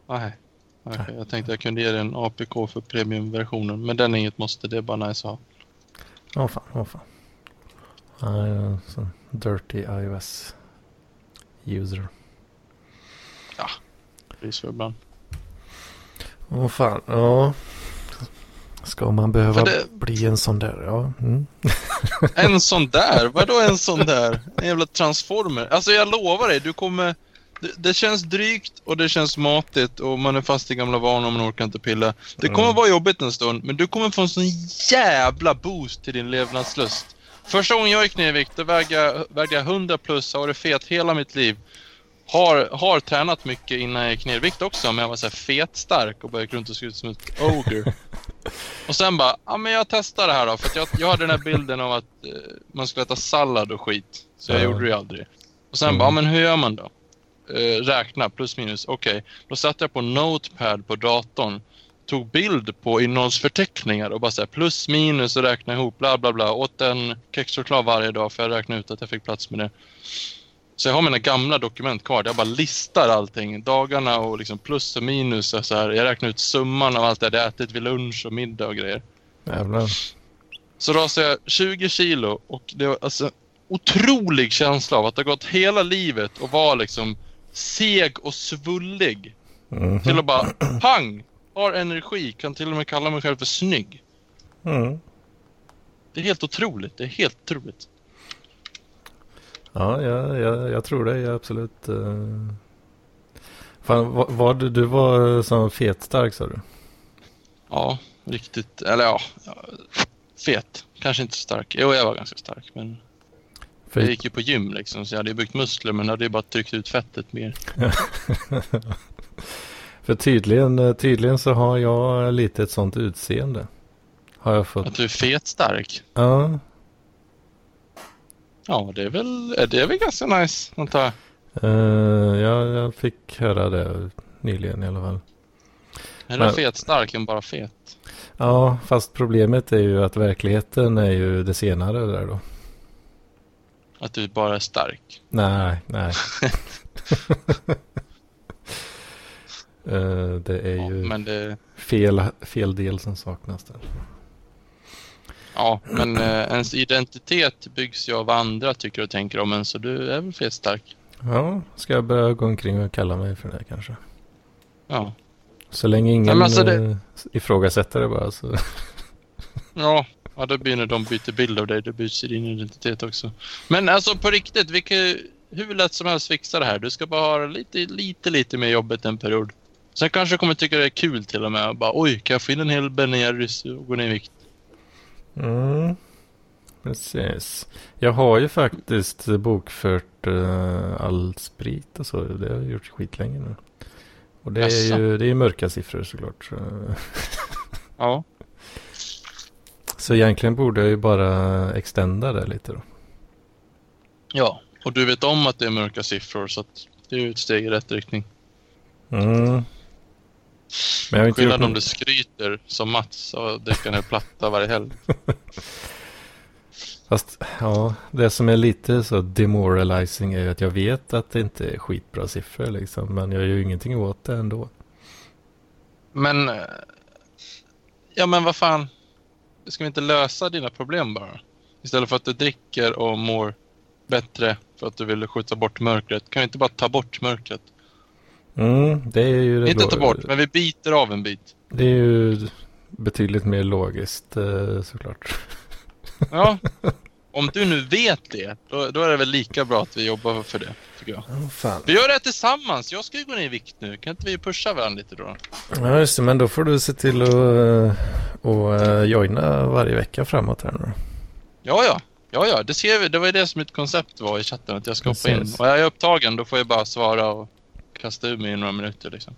S3: Nej. Okej, jag tänkte jag kunde ge dig en APK för premiumversionen. Men den är inget måste, det är bara nice att ha.
S1: Åh fan, åh fan. Jag är en sån dirty iOS user.
S3: Det är så ibland.
S1: Åh fan, ja. Ska man behöva
S3: det-
S1: bli en sån där? Ja. Mm.
S3: En sån där? Vadå en sån där? En jävla transformer? Alltså jag lovar dig, du kommer... Det, det känns drygt och det känns matigt och man är fast i gamla vanor och man orkar inte pilla. Det kommer
S1: Mm.
S3: vara jobbigt en stund, men du kommer få en sån jävla boost till din levnadslust. Första gången jag gick ner i vikt, då vägde jag, vägde jag 100 plus, har varit fet hela mitt liv. Har, har tränat mycket innan jag gick ner i vikt också, men jag var så här fetstark och gick runt och såg ut som ett ogre. Och sen bara, ja men jag testar det här då, för jag, jag hade den här bilden av att eh, man skulle äta sallad och skit. Så jag
S1: Ja.
S3: gjorde det ju aldrig. Och sen
S1: Mm.
S3: bara, ja, men hur gör man då? Eh, räkna, plus minus, okej. Då satte jag på Notepad på datorn, tog bild på innehållsförteckningar och bara så här, plus minus och räkna ihop, bla bla bla. Åt en kexchoklad varje dag för jag räknade ut att jag fick plats med det. Så jag har mina gamla dokument kvar jag bara listar allting. Dagarna och liksom plus och minus. Och så här. Jag räknar ut summan av allt det jag hade ätit vid lunch och middag och grejer.
S1: Jävlar.
S3: Så rasade jag 20 kilo och det var alltså otrolig känsla av att ha gått hela livet och vara liksom seg och svullig.
S1: Mhm.
S3: Till att bara pang! Har energi, kan till och med kalla mig själv för snygg.
S1: Mm.
S3: Det är helt otroligt. Det är helt otroligt.
S1: Ja, jag, jag, jag tror det. Jag absolut. Uh... Fan, var, var du, du var som fetstark sa du?
S3: Ja, riktigt. Eller ja, fet. Kanske inte så stark. Jo, jag var ganska stark. Men
S1: För,
S3: jag gick ju på gym liksom, så jag hade ju byggt muskler men hade ju bara tryckt ut fettet mer.
S1: för tydligen, eh, tydligen så har jag lite ett sånt utseende. Har jag fått.
S3: Att du är fetstark.
S1: Ja,
S3: Ja, det är väl, det är väl ganska nice, antar jag.
S1: eh, jag, jag fick höra det nyligen i alla fall.
S3: Är du fetstark än bara fet?
S1: Ja, fast problemet är ju att verkligheten är ju det senare där då.
S3: Att du bara är stark?
S1: Nej, nej. Eh, det är
S3: Ja,
S1: ju
S3: det...
S1: fel, fel del som saknas där.
S3: Ja, men eh, ens identitet byggs ju av vad andra tycker och tänker om en, så du är väl fetstark.
S1: Ja, ska jag börja gå omkring och kalla mig för det kanske?
S3: Ja.
S1: Så länge ingen
S3: Nej, alltså det-
S1: eh, ifrågasätter det bara så.
S3: Ja, ja, då blir när de byter bild av dig, då byts din identitet också. Men alltså på riktigt, vi kan hur lätt som helst fixa det här. Du ska bara ha lite, lite, lite mer jobbet en period. Sen kanske du kommer tycka det är kul till och med. Bara, Oj, kan jag få in en hel Ben och gå ner i vikt?
S1: Mm. Precis. Jag har ju faktiskt bokfört uh, all sprit och så. Det har jag gjort skitlänge nu. Och det är
S3: Jaså?
S1: ju det är mörka siffror såklart. Så.
S3: Ja.
S1: Så egentligen borde jag ju bara extenda det lite då.
S3: Ja, och du vet om att det är mörka siffror så att det är ju ett steg i rätt riktning.
S1: Mm. Men jag har inte
S3: Skillnad
S1: gjort
S3: om du skryter som Mats och dricker en platta varje helg.
S1: Fast ja, det som är lite så demoralizing är ju att jag vet att det inte är skitbra siffror liksom. Men jag gör ju ingenting åt det ändå.
S3: Men... Ja, men vad fan. Ska vi inte lösa dina problem bara? Istället för att du dricker och mår bättre för att du vill skjuta bort mörkret. Kan vi inte bara ta bort mörkret?
S1: Mm, det är ju det
S3: inte ta bort, men vi biter av en bit.
S1: Det är ju betydligt mer logiskt eh, såklart.
S3: Ja. Om du nu vet det, då, då är det väl lika bra att vi jobbar för det, tycker jag.
S1: Oh.
S3: Vi gör det här tillsammans. Jag ska ju gå ner i vikt nu. Kan inte vi pusha varandra lite då?
S1: Ja just det, men då får du se till att uh, och, eh, joina varje vecka framåt här nu.
S3: Ja, ja. Ja, ja. Det ser vi. Det var ju det som mitt koncept var i chatten, att jag ska hoppa in. Och jag är upptagen, då får jag bara svara och kasta ur mig i några minuter liksom.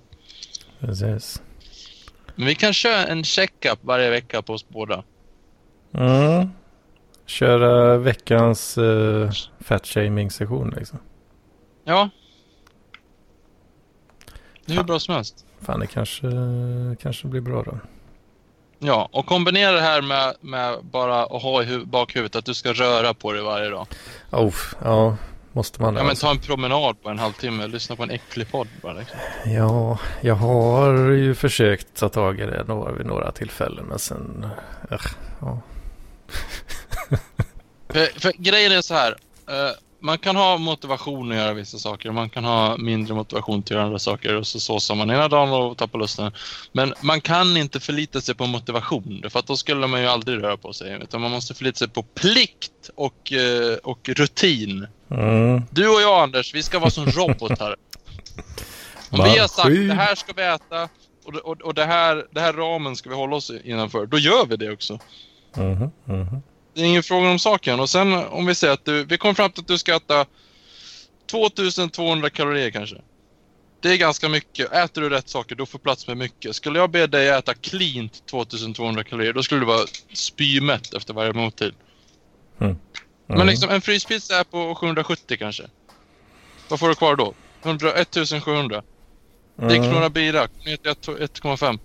S1: Precis.
S3: Men vi kan köra en check-up varje vecka på oss båda.
S1: Mm. Köra veckans uh, fat shaming session liksom.
S3: Ja. Det är hur bra som helst.
S1: Fan det kanske, kanske blir bra då.
S3: Ja, och kombinera det här med, med bara att ha i hu- bakhuvudet att du ska röra på dig varje dag.
S1: Oh, ja, måste man
S3: Ja, men
S1: alltså?
S3: ta en promenad på en halvtimme, lyssna på en äcklig podd bara liksom.
S1: Ja, jag har ju försökt ta tag i det några, vid några tillfällen men sen... Uh, ja.
S3: För, för grejen är så här. eh, man kan ha motivation att göra vissa saker. Man kan ha mindre motivation till att göra andra saker. Och så såsar man ena dagen och tappar lusten. Men man kan inte förlita sig på motivation. För att då skulle man ju aldrig röra på sig. Utan man måste förlita sig på plikt och, eh, och rutin.
S1: Mm.
S3: Du och jag Anders, vi ska vara som robotar. Om vi har sagt det här ska vi äta och, och, och det, här, det här ramen ska vi hålla oss innanför. Då gör vi det också.
S1: Mhm, mhm.
S3: Det är ingen fråga om saken. Och sen om vi säger att du, vi kommer fram till att du ska äta 2200 kalorier kanske. Det är ganska mycket. Äter du rätt saker, då får plats med mycket. Skulle jag be dig äta cleant 2200 kalorier, då skulle du vara spymätt efter varje måltid. Men
S1: Mm.
S3: liksom en fryspizza är på 770 kanske. Vad får du kvar då? 100, 1700. Drick
S1: Mm.
S3: några bira, kom ner till 1 1,5.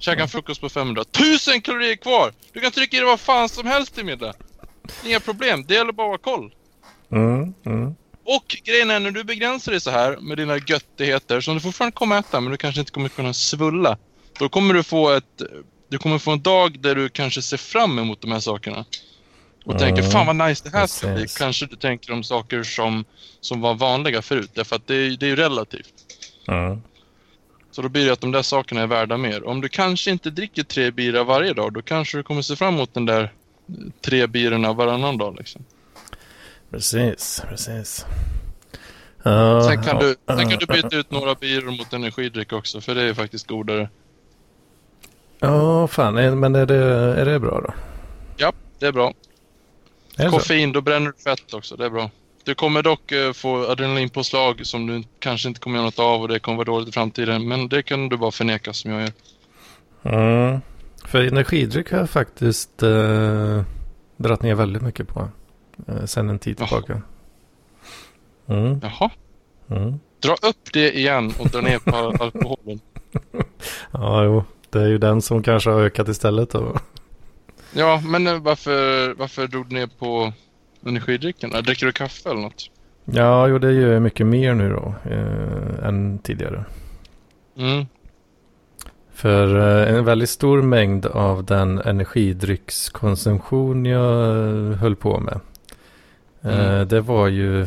S3: Käka en frukost på 500. 1000 kalorier kvar! Du kan trycka i dig vad fan som helst till middag. Inga problem, det gäller bara att ha koll.
S1: Mm, mm.
S3: Och grejen är när du begränsar dig så här med dina göttigheter som du fortfarande kommer äta men du kanske inte kommer kunna svulla. Då kommer du få ett... Du kommer få en dag där du kanske ser fram emot de här sakerna. Och tänker
S1: Mm.
S3: fan vad nice det här ska bli. Kanske du tänker om saker som, som var vanliga förut. Därför att det, är- det är ju relativt.
S1: Mm.
S3: Så då blir det att de där sakerna är värda mer. Om du kanske inte dricker tre bira varje dag, då kanske du kommer se fram emot den där eh, tre birorna varannan dag. Liksom.
S1: Precis, precis. Uh,
S3: Sen kan, du, sen kan du byta ut några biror mot energidryck också, för det är faktiskt godare.
S1: Ja, fan. är- Men är det, är det bra då?
S3: Ja, det är bra.
S1: Är det så?
S3: Koffein, då bränner du fett också. Det är bra. Du kommer dock eh, få adrenalinpåslag som du kanske inte kommer göra något av och det kommer vara dåligt i framtiden. Men det kan du bara förneka som jag gör.
S1: Mm. För energidryck har jag faktiskt uh, dratt ner väldigt mycket på. Uh, sen en tid tillbaka. Mm.
S3: Jaha.
S1: Mm.
S3: Dra upp det igen och dra ner på al- alkoholen.
S1: Ja, jo. Det är ju den som kanske har ökat istället då.
S3: Ja, men eh, varför, varför drog du ner på energidrycken? Eh, Dricker du kaffe eller något?
S1: Ja, jo det gör jag mycket mer nu då. eh, än tidigare.
S3: Mm.
S1: För eh, en väldigt stor mängd av den energidryckskonsumtion jag eh, höll på med. eh,
S3: Mm.
S1: Det var ju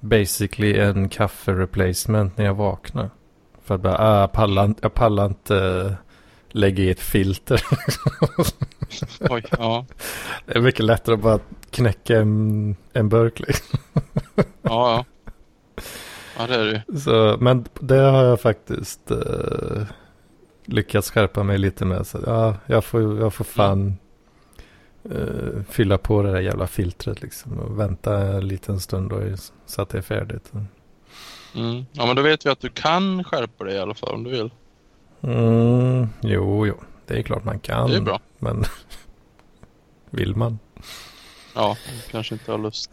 S1: basically en kaffe-replacement när jag vaknade. För att bara, ah, jag pallar, inte- jag pallar inte eh, lägga i ett filter.
S3: Oj, ja.
S1: det är mycket lättare att bara knäcka en, en liksom.
S3: Ja, ja. Ja, det är det.
S1: Så, men det har jag faktiskt eh, lyckats skärpa mig lite med. Så, ja, jag, får, jag får fan eh, fylla på det där jävla filtret liksom. Och vänta en liten stund då, så att det är färdigt.
S3: Mm. Ja, men då vet vi att du kan skärpa dig i alla fall om du vill.
S1: Mm, jo, jo. Det är klart man kan.
S3: Det är bra.
S1: Men vill man?
S3: Ja, kanske inte har lust.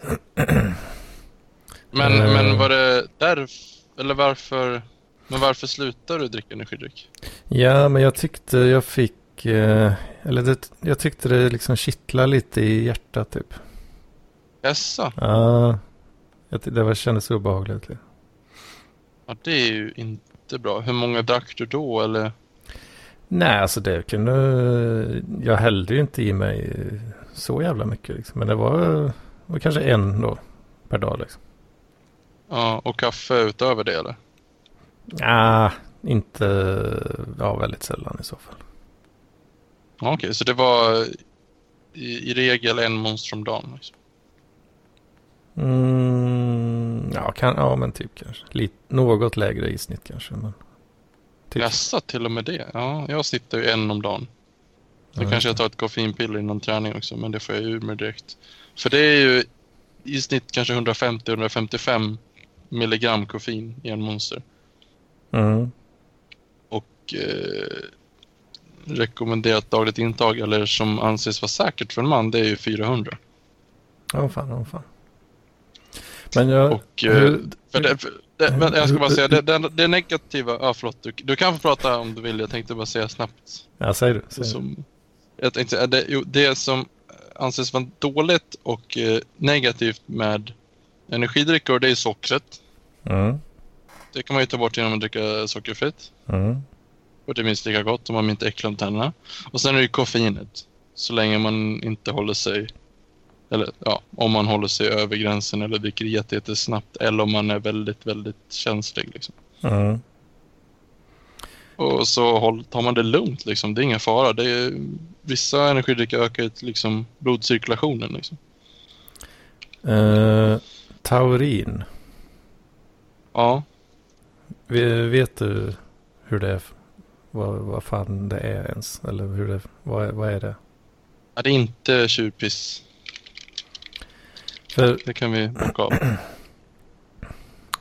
S3: Men,
S1: Eh.
S3: men var det därför, eller varför, men varför slutar du dricka energidryck?
S1: Ja, men jag tyckte jag fick, eh, eller det, jag tyckte det liksom kittlade lite i hjärtat typ.
S3: Jaså?
S1: Ja, det var, kändes obehagligt.
S3: Ja, det är ju inte bra. Hur många drack du då, eller?
S1: Nej, alltså det kunde... Jag hällde ju inte i mig så jävla mycket liksom. Men det var, var kanske en då per dag liksom.
S3: Ja, och kaffe utöver det, eller?
S1: Ja, inte... Ja, väldigt sällan i så fall.
S3: Okej, så det var i, i regel en monster om dagen? Liksom.
S1: Mm, ja, kan, ja, men typ kanske. Lite, något lägre i snitt kanske. Men typ.
S3: Jaså, till och med det? Ja, jag sitter ju en om dagen.
S1: Ja,
S3: kanske jag tar ett koffeinpiller innan träning också, men det får jag ur mig direkt. För det är ju i snitt kanske 150-155 milligram koffein i en monster.
S1: Mm.
S3: Och eh, rekommenderat dagligt intag, eller som anses vara säkert för en man, det är ju 400.
S1: Ja, fan, ja, fan. Men jag...
S3: Och, eh, För det, för det, men jag ska bara säga, det, det, det negativa... Ja, förlåt. Du, du kan få prata om du vill. Jag tänkte bara säga snabbt.
S1: ja, säg du. Säg.
S3: Som, jag tänkte, det, jo, det som anses vara dåligt och eh, negativt med energidrycker, det är sockret.
S1: Mm.
S3: Det kan man ju ta bort genom att dricka sockerfritt.
S1: Mm.
S3: Och det är minst lika gott om man inte äcklar om tänderna. Och sen är det koffeinet. Så länge man inte håller sig... Eller ja, om man håller sig över gränsen eller dricker jätte- jättesnabbt. Eller om man är väldigt, väldigt känslig. Liksom.
S1: Mm.
S3: Och så tar man det lugnt liksom. Det är ingen fara. Det är, vissa energidrycker ökar liksom blodcirkulationen liksom.
S1: Eh, taurin.
S3: Ja,
S1: Vi- Vet du hur det är? Vad, vad fan det är ens? Eller hur det, vad, är- vad är det?
S3: Ja, det är inte tjurpiss.
S1: För
S3: Det kan vi bocka av.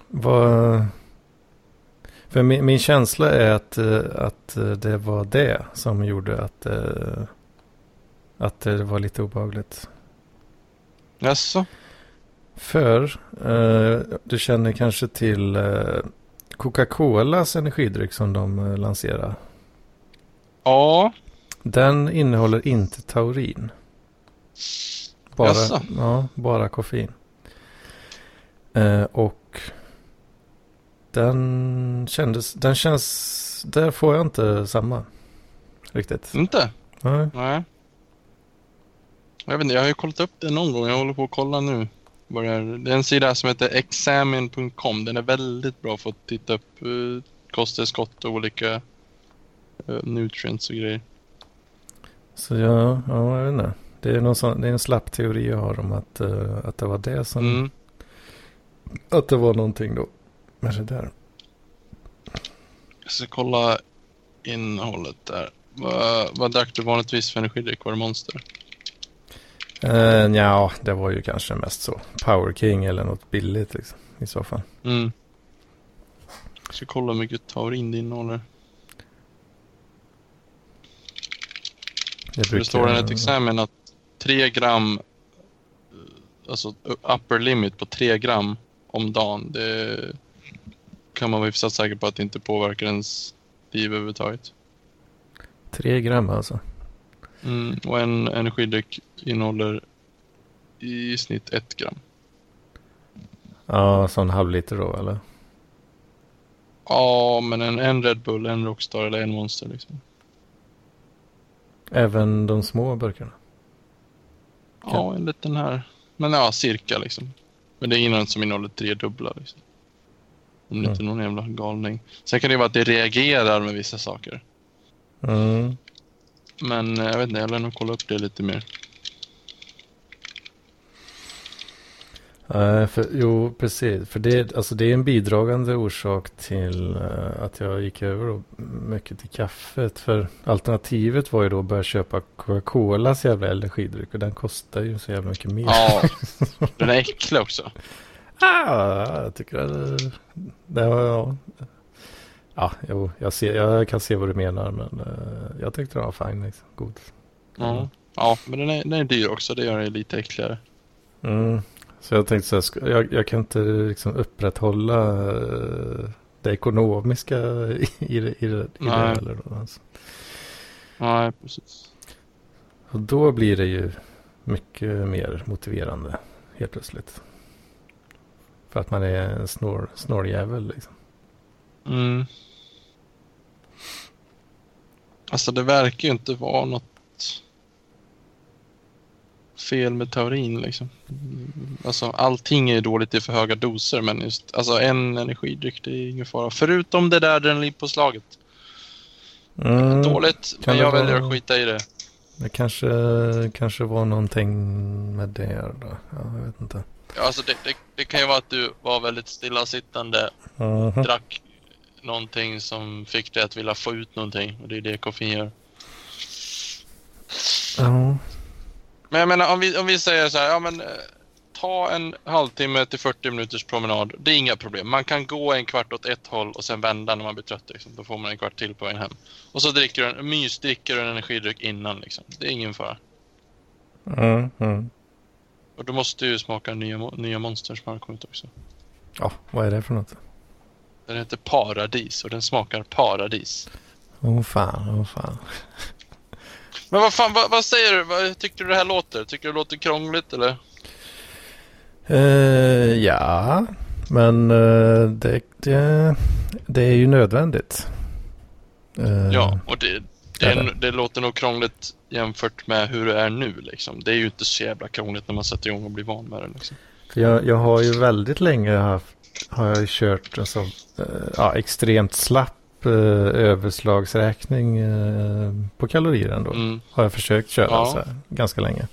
S1: vad... För min, min känsla är att, eh, att eh, det var det som gjorde att, eh, att det var lite obehagligt.
S3: Jaså?
S1: För du känner kanske till Coca-Colas energidryck som de lanserar.
S3: Ja,
S1: Den innehåller inte taurin. Bara,
S3: Jaså?
S1: ja, bara koffein. Och den kändes, den känns, där får jag inte samma riktigt.
S3: inte?
S1: Nej.
S3: Nej. Jag vet inte, jag har ju kollat upp det någon gång. Jag håller på att kolla nu. Det, är. en sida som heter examine.com. Den är väldigt bra för att titta upp uh, kosttillskott och olika eh, nutrients och grejer.
S1: Så jag, ja, jag vet inte. Det är, någon sån, det är en slapp teori jag har om att, eh, att det var det som,
S3: Mm.
S1: att det var någonting då. Med det där.
S3: Jag ska kolla innehållet där. Vad, vad drack du vanligtvis för energidryck? Var det Monster?
S1: Eh, ja, det var ju kanske mest så. Power King eller något billigt liksom, i så fall.
S3: Mm. Jag ska kolla hur mycket taurin det innehåller.
S1: Det
S3: Det står i ett examen att 3 gram, eh, alltså upper limit på 3 gram om dagen, det kan man vara hyfsat säker på att det inte påverkar ens liv överhuvudtaget.
S1: Tre gram alltså.
S3: Mm, och en energidryck innehåller i snitt 1 gram.
S1: Ja, sån halv liter då eller?
S3: Ja, men en, en Red Bull, en Rockstar eller en Monster liksom.
S1: Även de små burkarna?
S3: Ja, en liten här. Men ja, cirka liksom. Men det är innan som innehåller tre dubbla liksom. Om det inte är någon jävla galning. Sen kan det vara att det reagerar med vissa saker.
S1: Mm.
S3: Men eh, jag vet inte, jag lär nog kolla upp det lite mer.
S1: Nej, för, jo, precis. För det, alltså det är en bidragande orsak till uh, att jag gick över mycket till kaffet. För alternativet var ju då att börja köpa Coca-Colas jävla energidryck. Och den kostar ju så jävla mycket mer.
S3: Ja, den är äcklig också.
S1: Ah, jag tycker att det var... Ja, ja jo, jag, ser, jag kan se vad du menar. Men uh, jag tyckte den var fin. Liksom. God.
S3: Ja, ja men den är, den är dyr också. Det gör den lite äckligare.
S1: Mm, så jag tänkte så här, jag, jag kan inte liksom upprätthålla uh, det ekonomiska i, i, det, i i det heller. Då, alltså.
S3: Nej, precis.
S1: Och då blir det ju mycket mer motiverande helt plötsligt. För att man är en snår, snårjävel liksom.
S3: Mm. Alltså det verkar ju inte vara något fel med taurin liksom. Alltså allting är dåligt i för höga doser men just alltså en energidryck det är ingen fara. Förutom det där adrenalinpåslaget. Mm, dåligt men jag väljer att skita i det.
S1: Det kanske, kanske var någonting med det då. Ja, jag vet inte.
S3: Ja, alltså det, det, det kan ju vara att du var väldigt stillasittande. Mm -hmm. Drack någonting som fick dig att vilja få ut någonting. Och det är det koffein gör.
S1: Ja.
S3: Men jag menar om vi, om vi säger så här, ja men eh, ta en halvtimme till 40 minuters promenad. Det är inga problem. Man kan gå en kvart åt ett håll och sen vända när man blir trött. Liksom. Då får man en kvart till på vägen hem. Och så dricker du en mysdricker och en energidryck innan. Liksom. Det är ingen fara.
S1: Mm, mm.
S3: Och du måste ju smaka nya, nya monster som har kommit också.
S1: Ja, vad är det för något?
S3: Den heter Paradis och den smakar paradis.
S1: Åh oh, fan, åh oh, fan.
S3: Men vad fan, vad, vad, säger du? Vad tycker du det här låter? Tycker du det låter krångligt eller?
S1: Uh, ja, men uh, det, det, det, är ju nödvändigt.
S3: Uh, ja, och det, det, är, det, låter nog krångligt jämfört med hur det är nu. Liksom. Det är ju inte så jävla krångligt när man sätter igång och blir van med det. Liksom.
S1: Jag, jag har ju väldigt länge haft, har jag kört alltså, ja, extremt slapp uh, överslagsräkning uh, på kalorier ändå. Mm. Har jag försökt köra ja. så här, ganska länge.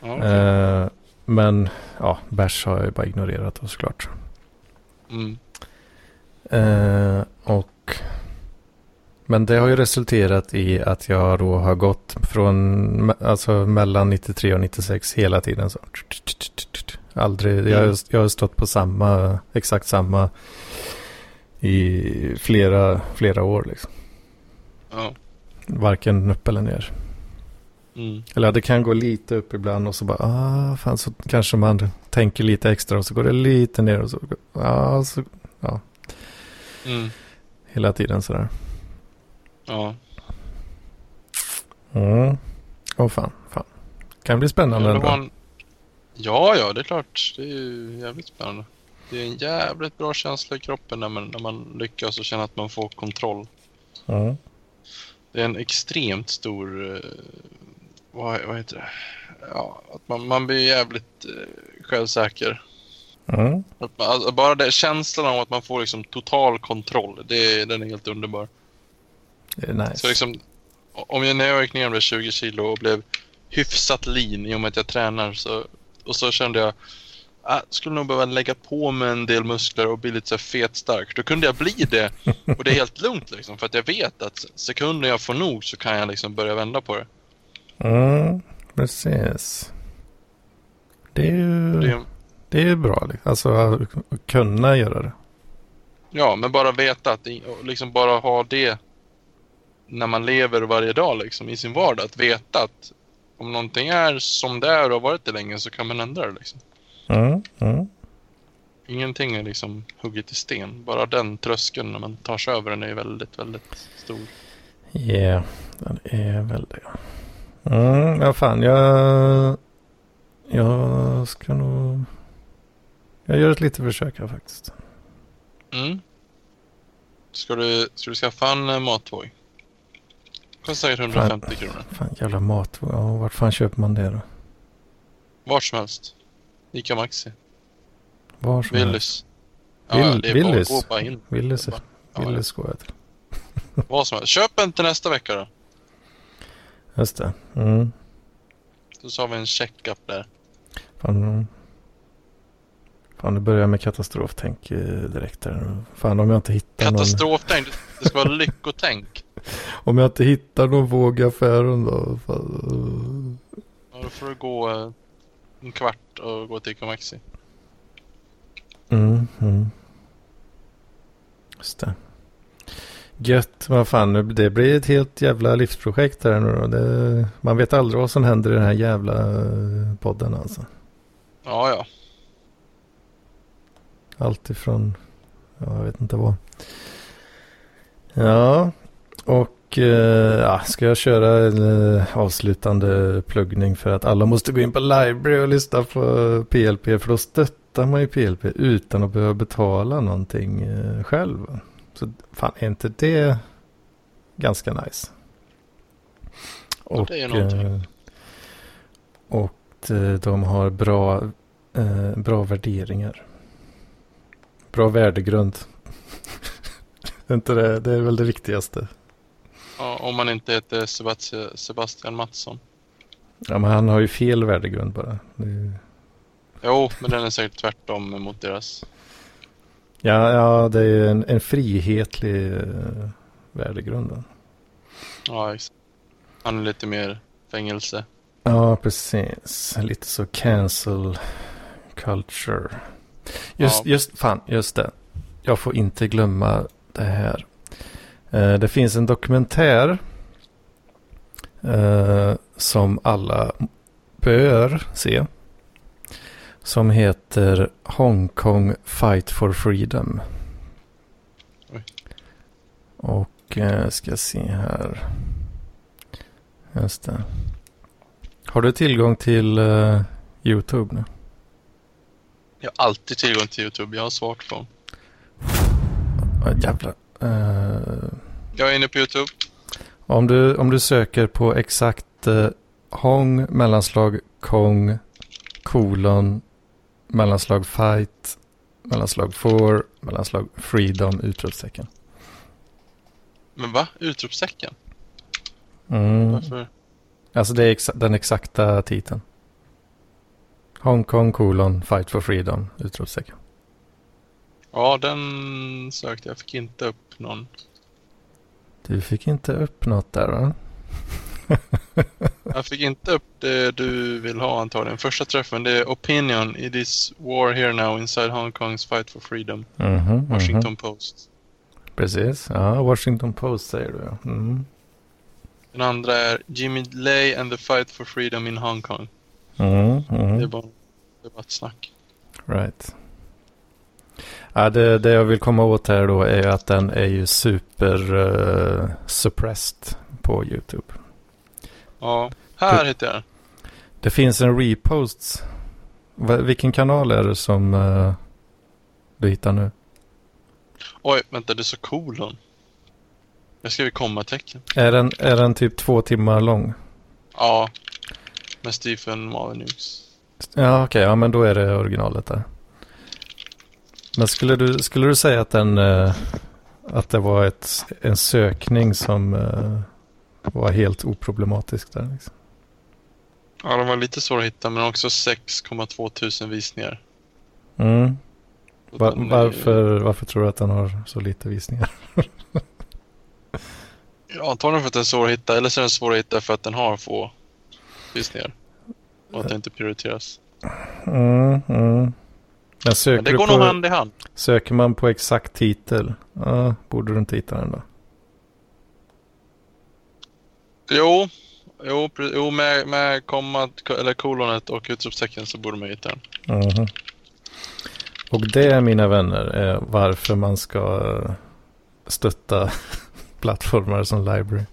S1: Ja, okay. men ja, bärs har jag ju bara ignorerat då såklart.
S3: Mm.
S1: och men det har ju resulterat i att jag då har gått från alltså mellan 93 och 96 hela tiden. Så. Aldrig, mm. jag, jag har stått på samma, exakt samma i flera, flera år liksom.
S3: Ja.
S1: Varken upp eller ner.
S3: Mm.
S1: Eller det kan gå lite upp ibland och så bara, ah, fan så kanske man tänker lite extra och så går det lite ner och så, ah, så, ja.
S3: Mm.
S1: Hela tiden sådär.
S3: Ja.
S1: Mm. Åh oh, fan, fan. Kan bli spännande ja, ändå. Man...
S3: Ja, ja, det är klart. Det är ju jävligt spännande. Det är en jävligt bra känsla i kroppen när man, när man lyckas och känner att man får kontroll.
S1: Mm.
S3: Det är en extremt stor... Uh, vad, vad heter det? Ja, att man, man blir jävligt uh, självsäker.
S1: Mm.
S3: Man, alltså, bara det, känslan av att man får liksom total kontroll, det, den är helt underbar.
S1: Nice.
S3: Så liksom, om jag när jag gick ner med 20 kilo och blev hyfsat lean i och med att jag tränar så, och så kände jag jag skulle nog behöva lägga på mig en del muskler och bli lite så fetstark. Då kunde jag bli det och det är helt lugnt liksom. För att jag vet att sekunder jag får nog så kan jag liksom börja vända på det.
S1: Mm, precis. Det är ju det, det är bra. Liksom. Alltså att kunna göra det.
S3: Ja, men bara veta att liksom bara ha det när man lever varje dag liksom i sin vardag. Att veta att om någonting är som det är och har varit det länge så kan man ändra det liksom.
S1: Mm, mm.
S3: Ingenting är liksom hugget i sten. Bara den tröskeln när man tar sig över den är väldigt, väldigt stor.
S1: Ja, yeah, den är väldigt. Mm, ja, fan, jag... Jag ska nog... Jag gör ett litet försök här faktiskt.
S3: Mm. Ska du, ska du skaffa en eh, matvåg? Kostar säkert 150 kronor.
S1: Fan jävla mat. Ja, vart fan köper man det då?
S3: Var som helst. Ica Maxi.
S1: Var som.
S3: Willys.
S1: Vill-
S3: det är
S1: Willys?
S3: Bara, gå bara in.
S1: Willys,
S3: Ja, ja.
S1: Willys går jag till.
S3: Vad som helst. Köp en till nästa vecka då.
S1: Just det. Mm.
S3: Så har vi en check-up där.
S1: Fan, mm. Fan, det börjar med katastroftänk eh, direkt där. Fan, om jag inte hittar någon...
S3: Katastroftänk. Det ska vara lyckotänk.
S1: Om jag inte hittar någon våg i affären då. Fan.
S3: Ja, då får du gå eh, en kvart och gå till Ica Maxi.
S1: Mm, mm. Just det. Gött, vad fan, det blir ett helt jävla livsprojekt här nu då. Det, man vet aldrig vad som händer i den här jävla eh, podden alltså.
S3: Ja, ja.
S1: Allt ifrån, ja, jag vet inte vad. Ja, och eh, ja, ska jag köra en eh, avslutande pluggning för att alla måste gå in på Library och lyssna på PLP för då stöttar man ju PLP utan att behöva betala någonting eh, själv. Så fan, är inte det ganska nice?
S3: Ja, det är någonting.
S1: och eh, de har bra, bra värderingar. Bra värdegrund. Är inte det, det är väl det viktigaste.
S3: ja om man inte heter Sebastian, Sebastian Mattsson.
S1: Ja, men han har ju fel värdegrund bara. Det är ju-
S3: Jo, men den är säkert tvärtom mot deras.
S1: Ja, ja det är en, en frihetlig uh, värdegrund.
S3: Ja, exakt. Han är lite mer fängelse.
S1: Ja, precis. Lite så cancel culture. Just,
S3: Ja.
S1: just, fan, just det. Jag får inte glömma det här. Eh, det finns en dokumentär eh, som alla bör se. Som heter Hong Kong Fight for Freedom.
S3: Oj.
S1: Och eh, ska se här. Just det. Har du tillgång till eh, YouTube nu?
S3: Jag har alltid tillgång till YouTube. Jag har smartphone.
S1: Oh, jävlar. Eh,
S3: Jag är inne på YouTube.
S1: om, du, om du söker på exakt eh, Hong mellanslag Kong kolon mellanslag fight mellanslag for mellanslag freedom utropstecken.
S3: Men va? Utropstecken?
S1: Mm.
S3: Varför?
S1: Alltså det är exa- den exakta titeln. Hongkong kolon fight for freedom utropstecken.
S3: Ja, den sökte jag. fick inte upp någon.
S1: Du fick inte upp något där va?
S3: Jag fick inte upp det du vill ha antagligen. Första träffen det är Opinion. It is war here now inside Hong Kong's fight for freedom.
S1: Mhm, mhm.
S3: Washington Post.
S1: Precis. Ja, Washington Post säger du. ja. Mm.
S3: Den andra är Jimmy Lay and the fight for freedom in Hong Kong.
S1: Mm,
S3: Det är
S1: mm.
S3: bara debattsnack.
S1: Right. Ja, det, det jag vill komma åt här då är att den är ju super eh, suppressed på YouTube.
S3: Ja, här hittar jag den.
S1: Det finns en repost. Vilken kanal är det som eh, du hittar nu?
S3: Oj, vänta, det är så kolon. Jag skrev kommatecken.
S1: Är den, är den typ två timmar lång?
S3: Ja, med Stephen Molyneux.
S1: Ja, okej. ja, men då är det originalet där. Men skulle du, skulle du säga att den... eh, att det var ett, en sökning som eh, var helt oproblematisk där? Liksom?
S3: Ja, de var lite svåra att hitta, men också 6,2 tusen visningar.
S1: Mm. Va,
S3: är-
S1: varför, varför tror du att den har så lite visningar?
S3: Ja, antagligen för att den är svår att hitta, eller så är den svår att hitta för att den har få visningar. Och att den inte prioriteras.
S1: Mm, mm. Men
S3: Men
S1: söker,
S3: det
S1: du
S3: går nog
S1: på,
S3: hand i hand.
S1: söker man på exakt titel? Ja, borde du inte hitta den då?
S3: Jo, jo, jo med, med komma, eller kolonet och utropstecken så borde man hitta den.
S1: Mhm. Och det, mina vänner, är varför man ska eh, stötta plattformar som Library.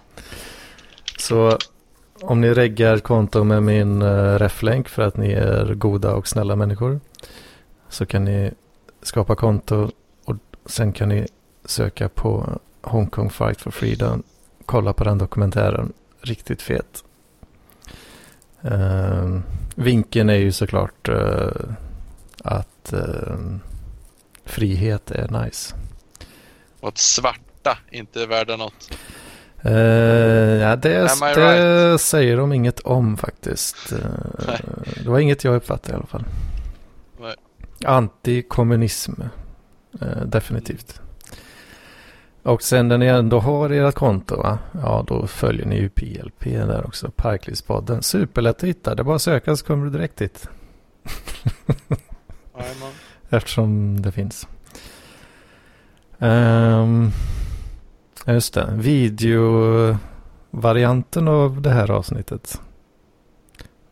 S1: Så om ni reggar ett konto med min uh, reflänk för att ni är goda och snälla människor så kan ni skapa konto och sen kan ni söka på Hong Kong Fight for Freedom. Kolla på den dokumentären. Riktigt fet. Uh, vinkeln är ju såklart uh, att uh, frihet är nice.
S3: Och att svarta inte är värda något.
S1: Uh, ja, det, det right? säger de inget om faktiskt. Uh, det var inget jag uppfattade i alla fall. Nej. Antikommunism. Uh, definitivt. Och sen när ni ändå har ert konto, va? ja då följer ni ju PLP där också. Parklivspodden. Superlätt att hitta. Det är bara att söka så kommer du direkt dit. Eftersom det finns. Um, just det. Videovarianten av det här avsnittet.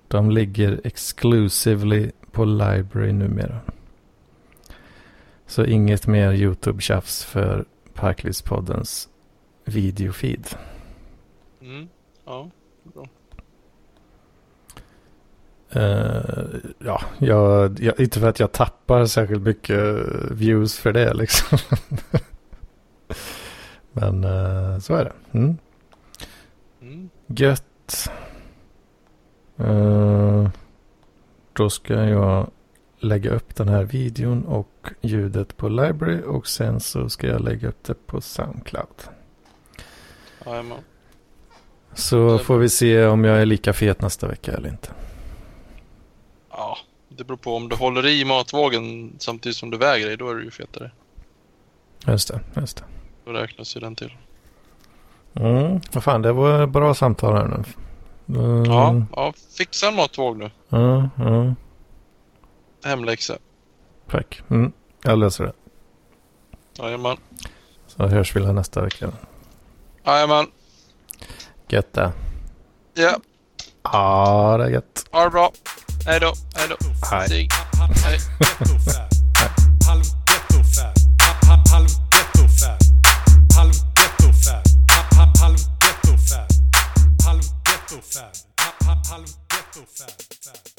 S1: De ligger exclusively på Library numera. Så inget mer YouTube-tjafs för Parklivspoddens videofeed.
S3: Mm, ja, bra.
S1: Uh, ja, jag, jag, inte för att jag tappar särskilt mycket views för det liksom. Men uh, så är det. Mm. Mm. Gött. Uh, då ska jag lägga upp den här videon och ljudet på Library och sen så ska jag lägga upp det på Soundcloud.
S3: Jajamän.
S1: Så får vi se om jag är lika fet nästa vecka eller inte.
S3: Ja, det beror på om du håller i matvågen samtidigt som du väger dig, då är du ju fetare.
S1: Just det, just det.
S3: Då räknas ju den till.
S1: Mm, vad fan, det var bra samtal här nu.
S3: Mm. Ja, ja, fixa en matvåg nu.
S1: Mm, mm.
S3: Hemläxa.
S1: Tack. Mm, jag löser det.
S3: Jajamän.
S1: Så hörs vi nästa vecka.
S3: Jajamän.
S1: Gött det.
S3: Ja.
S1: Ja, det är gött.
S3: Ha det bra. Hej då. Hej då.
S1: Hej.
S3: Stig. Hej. Halv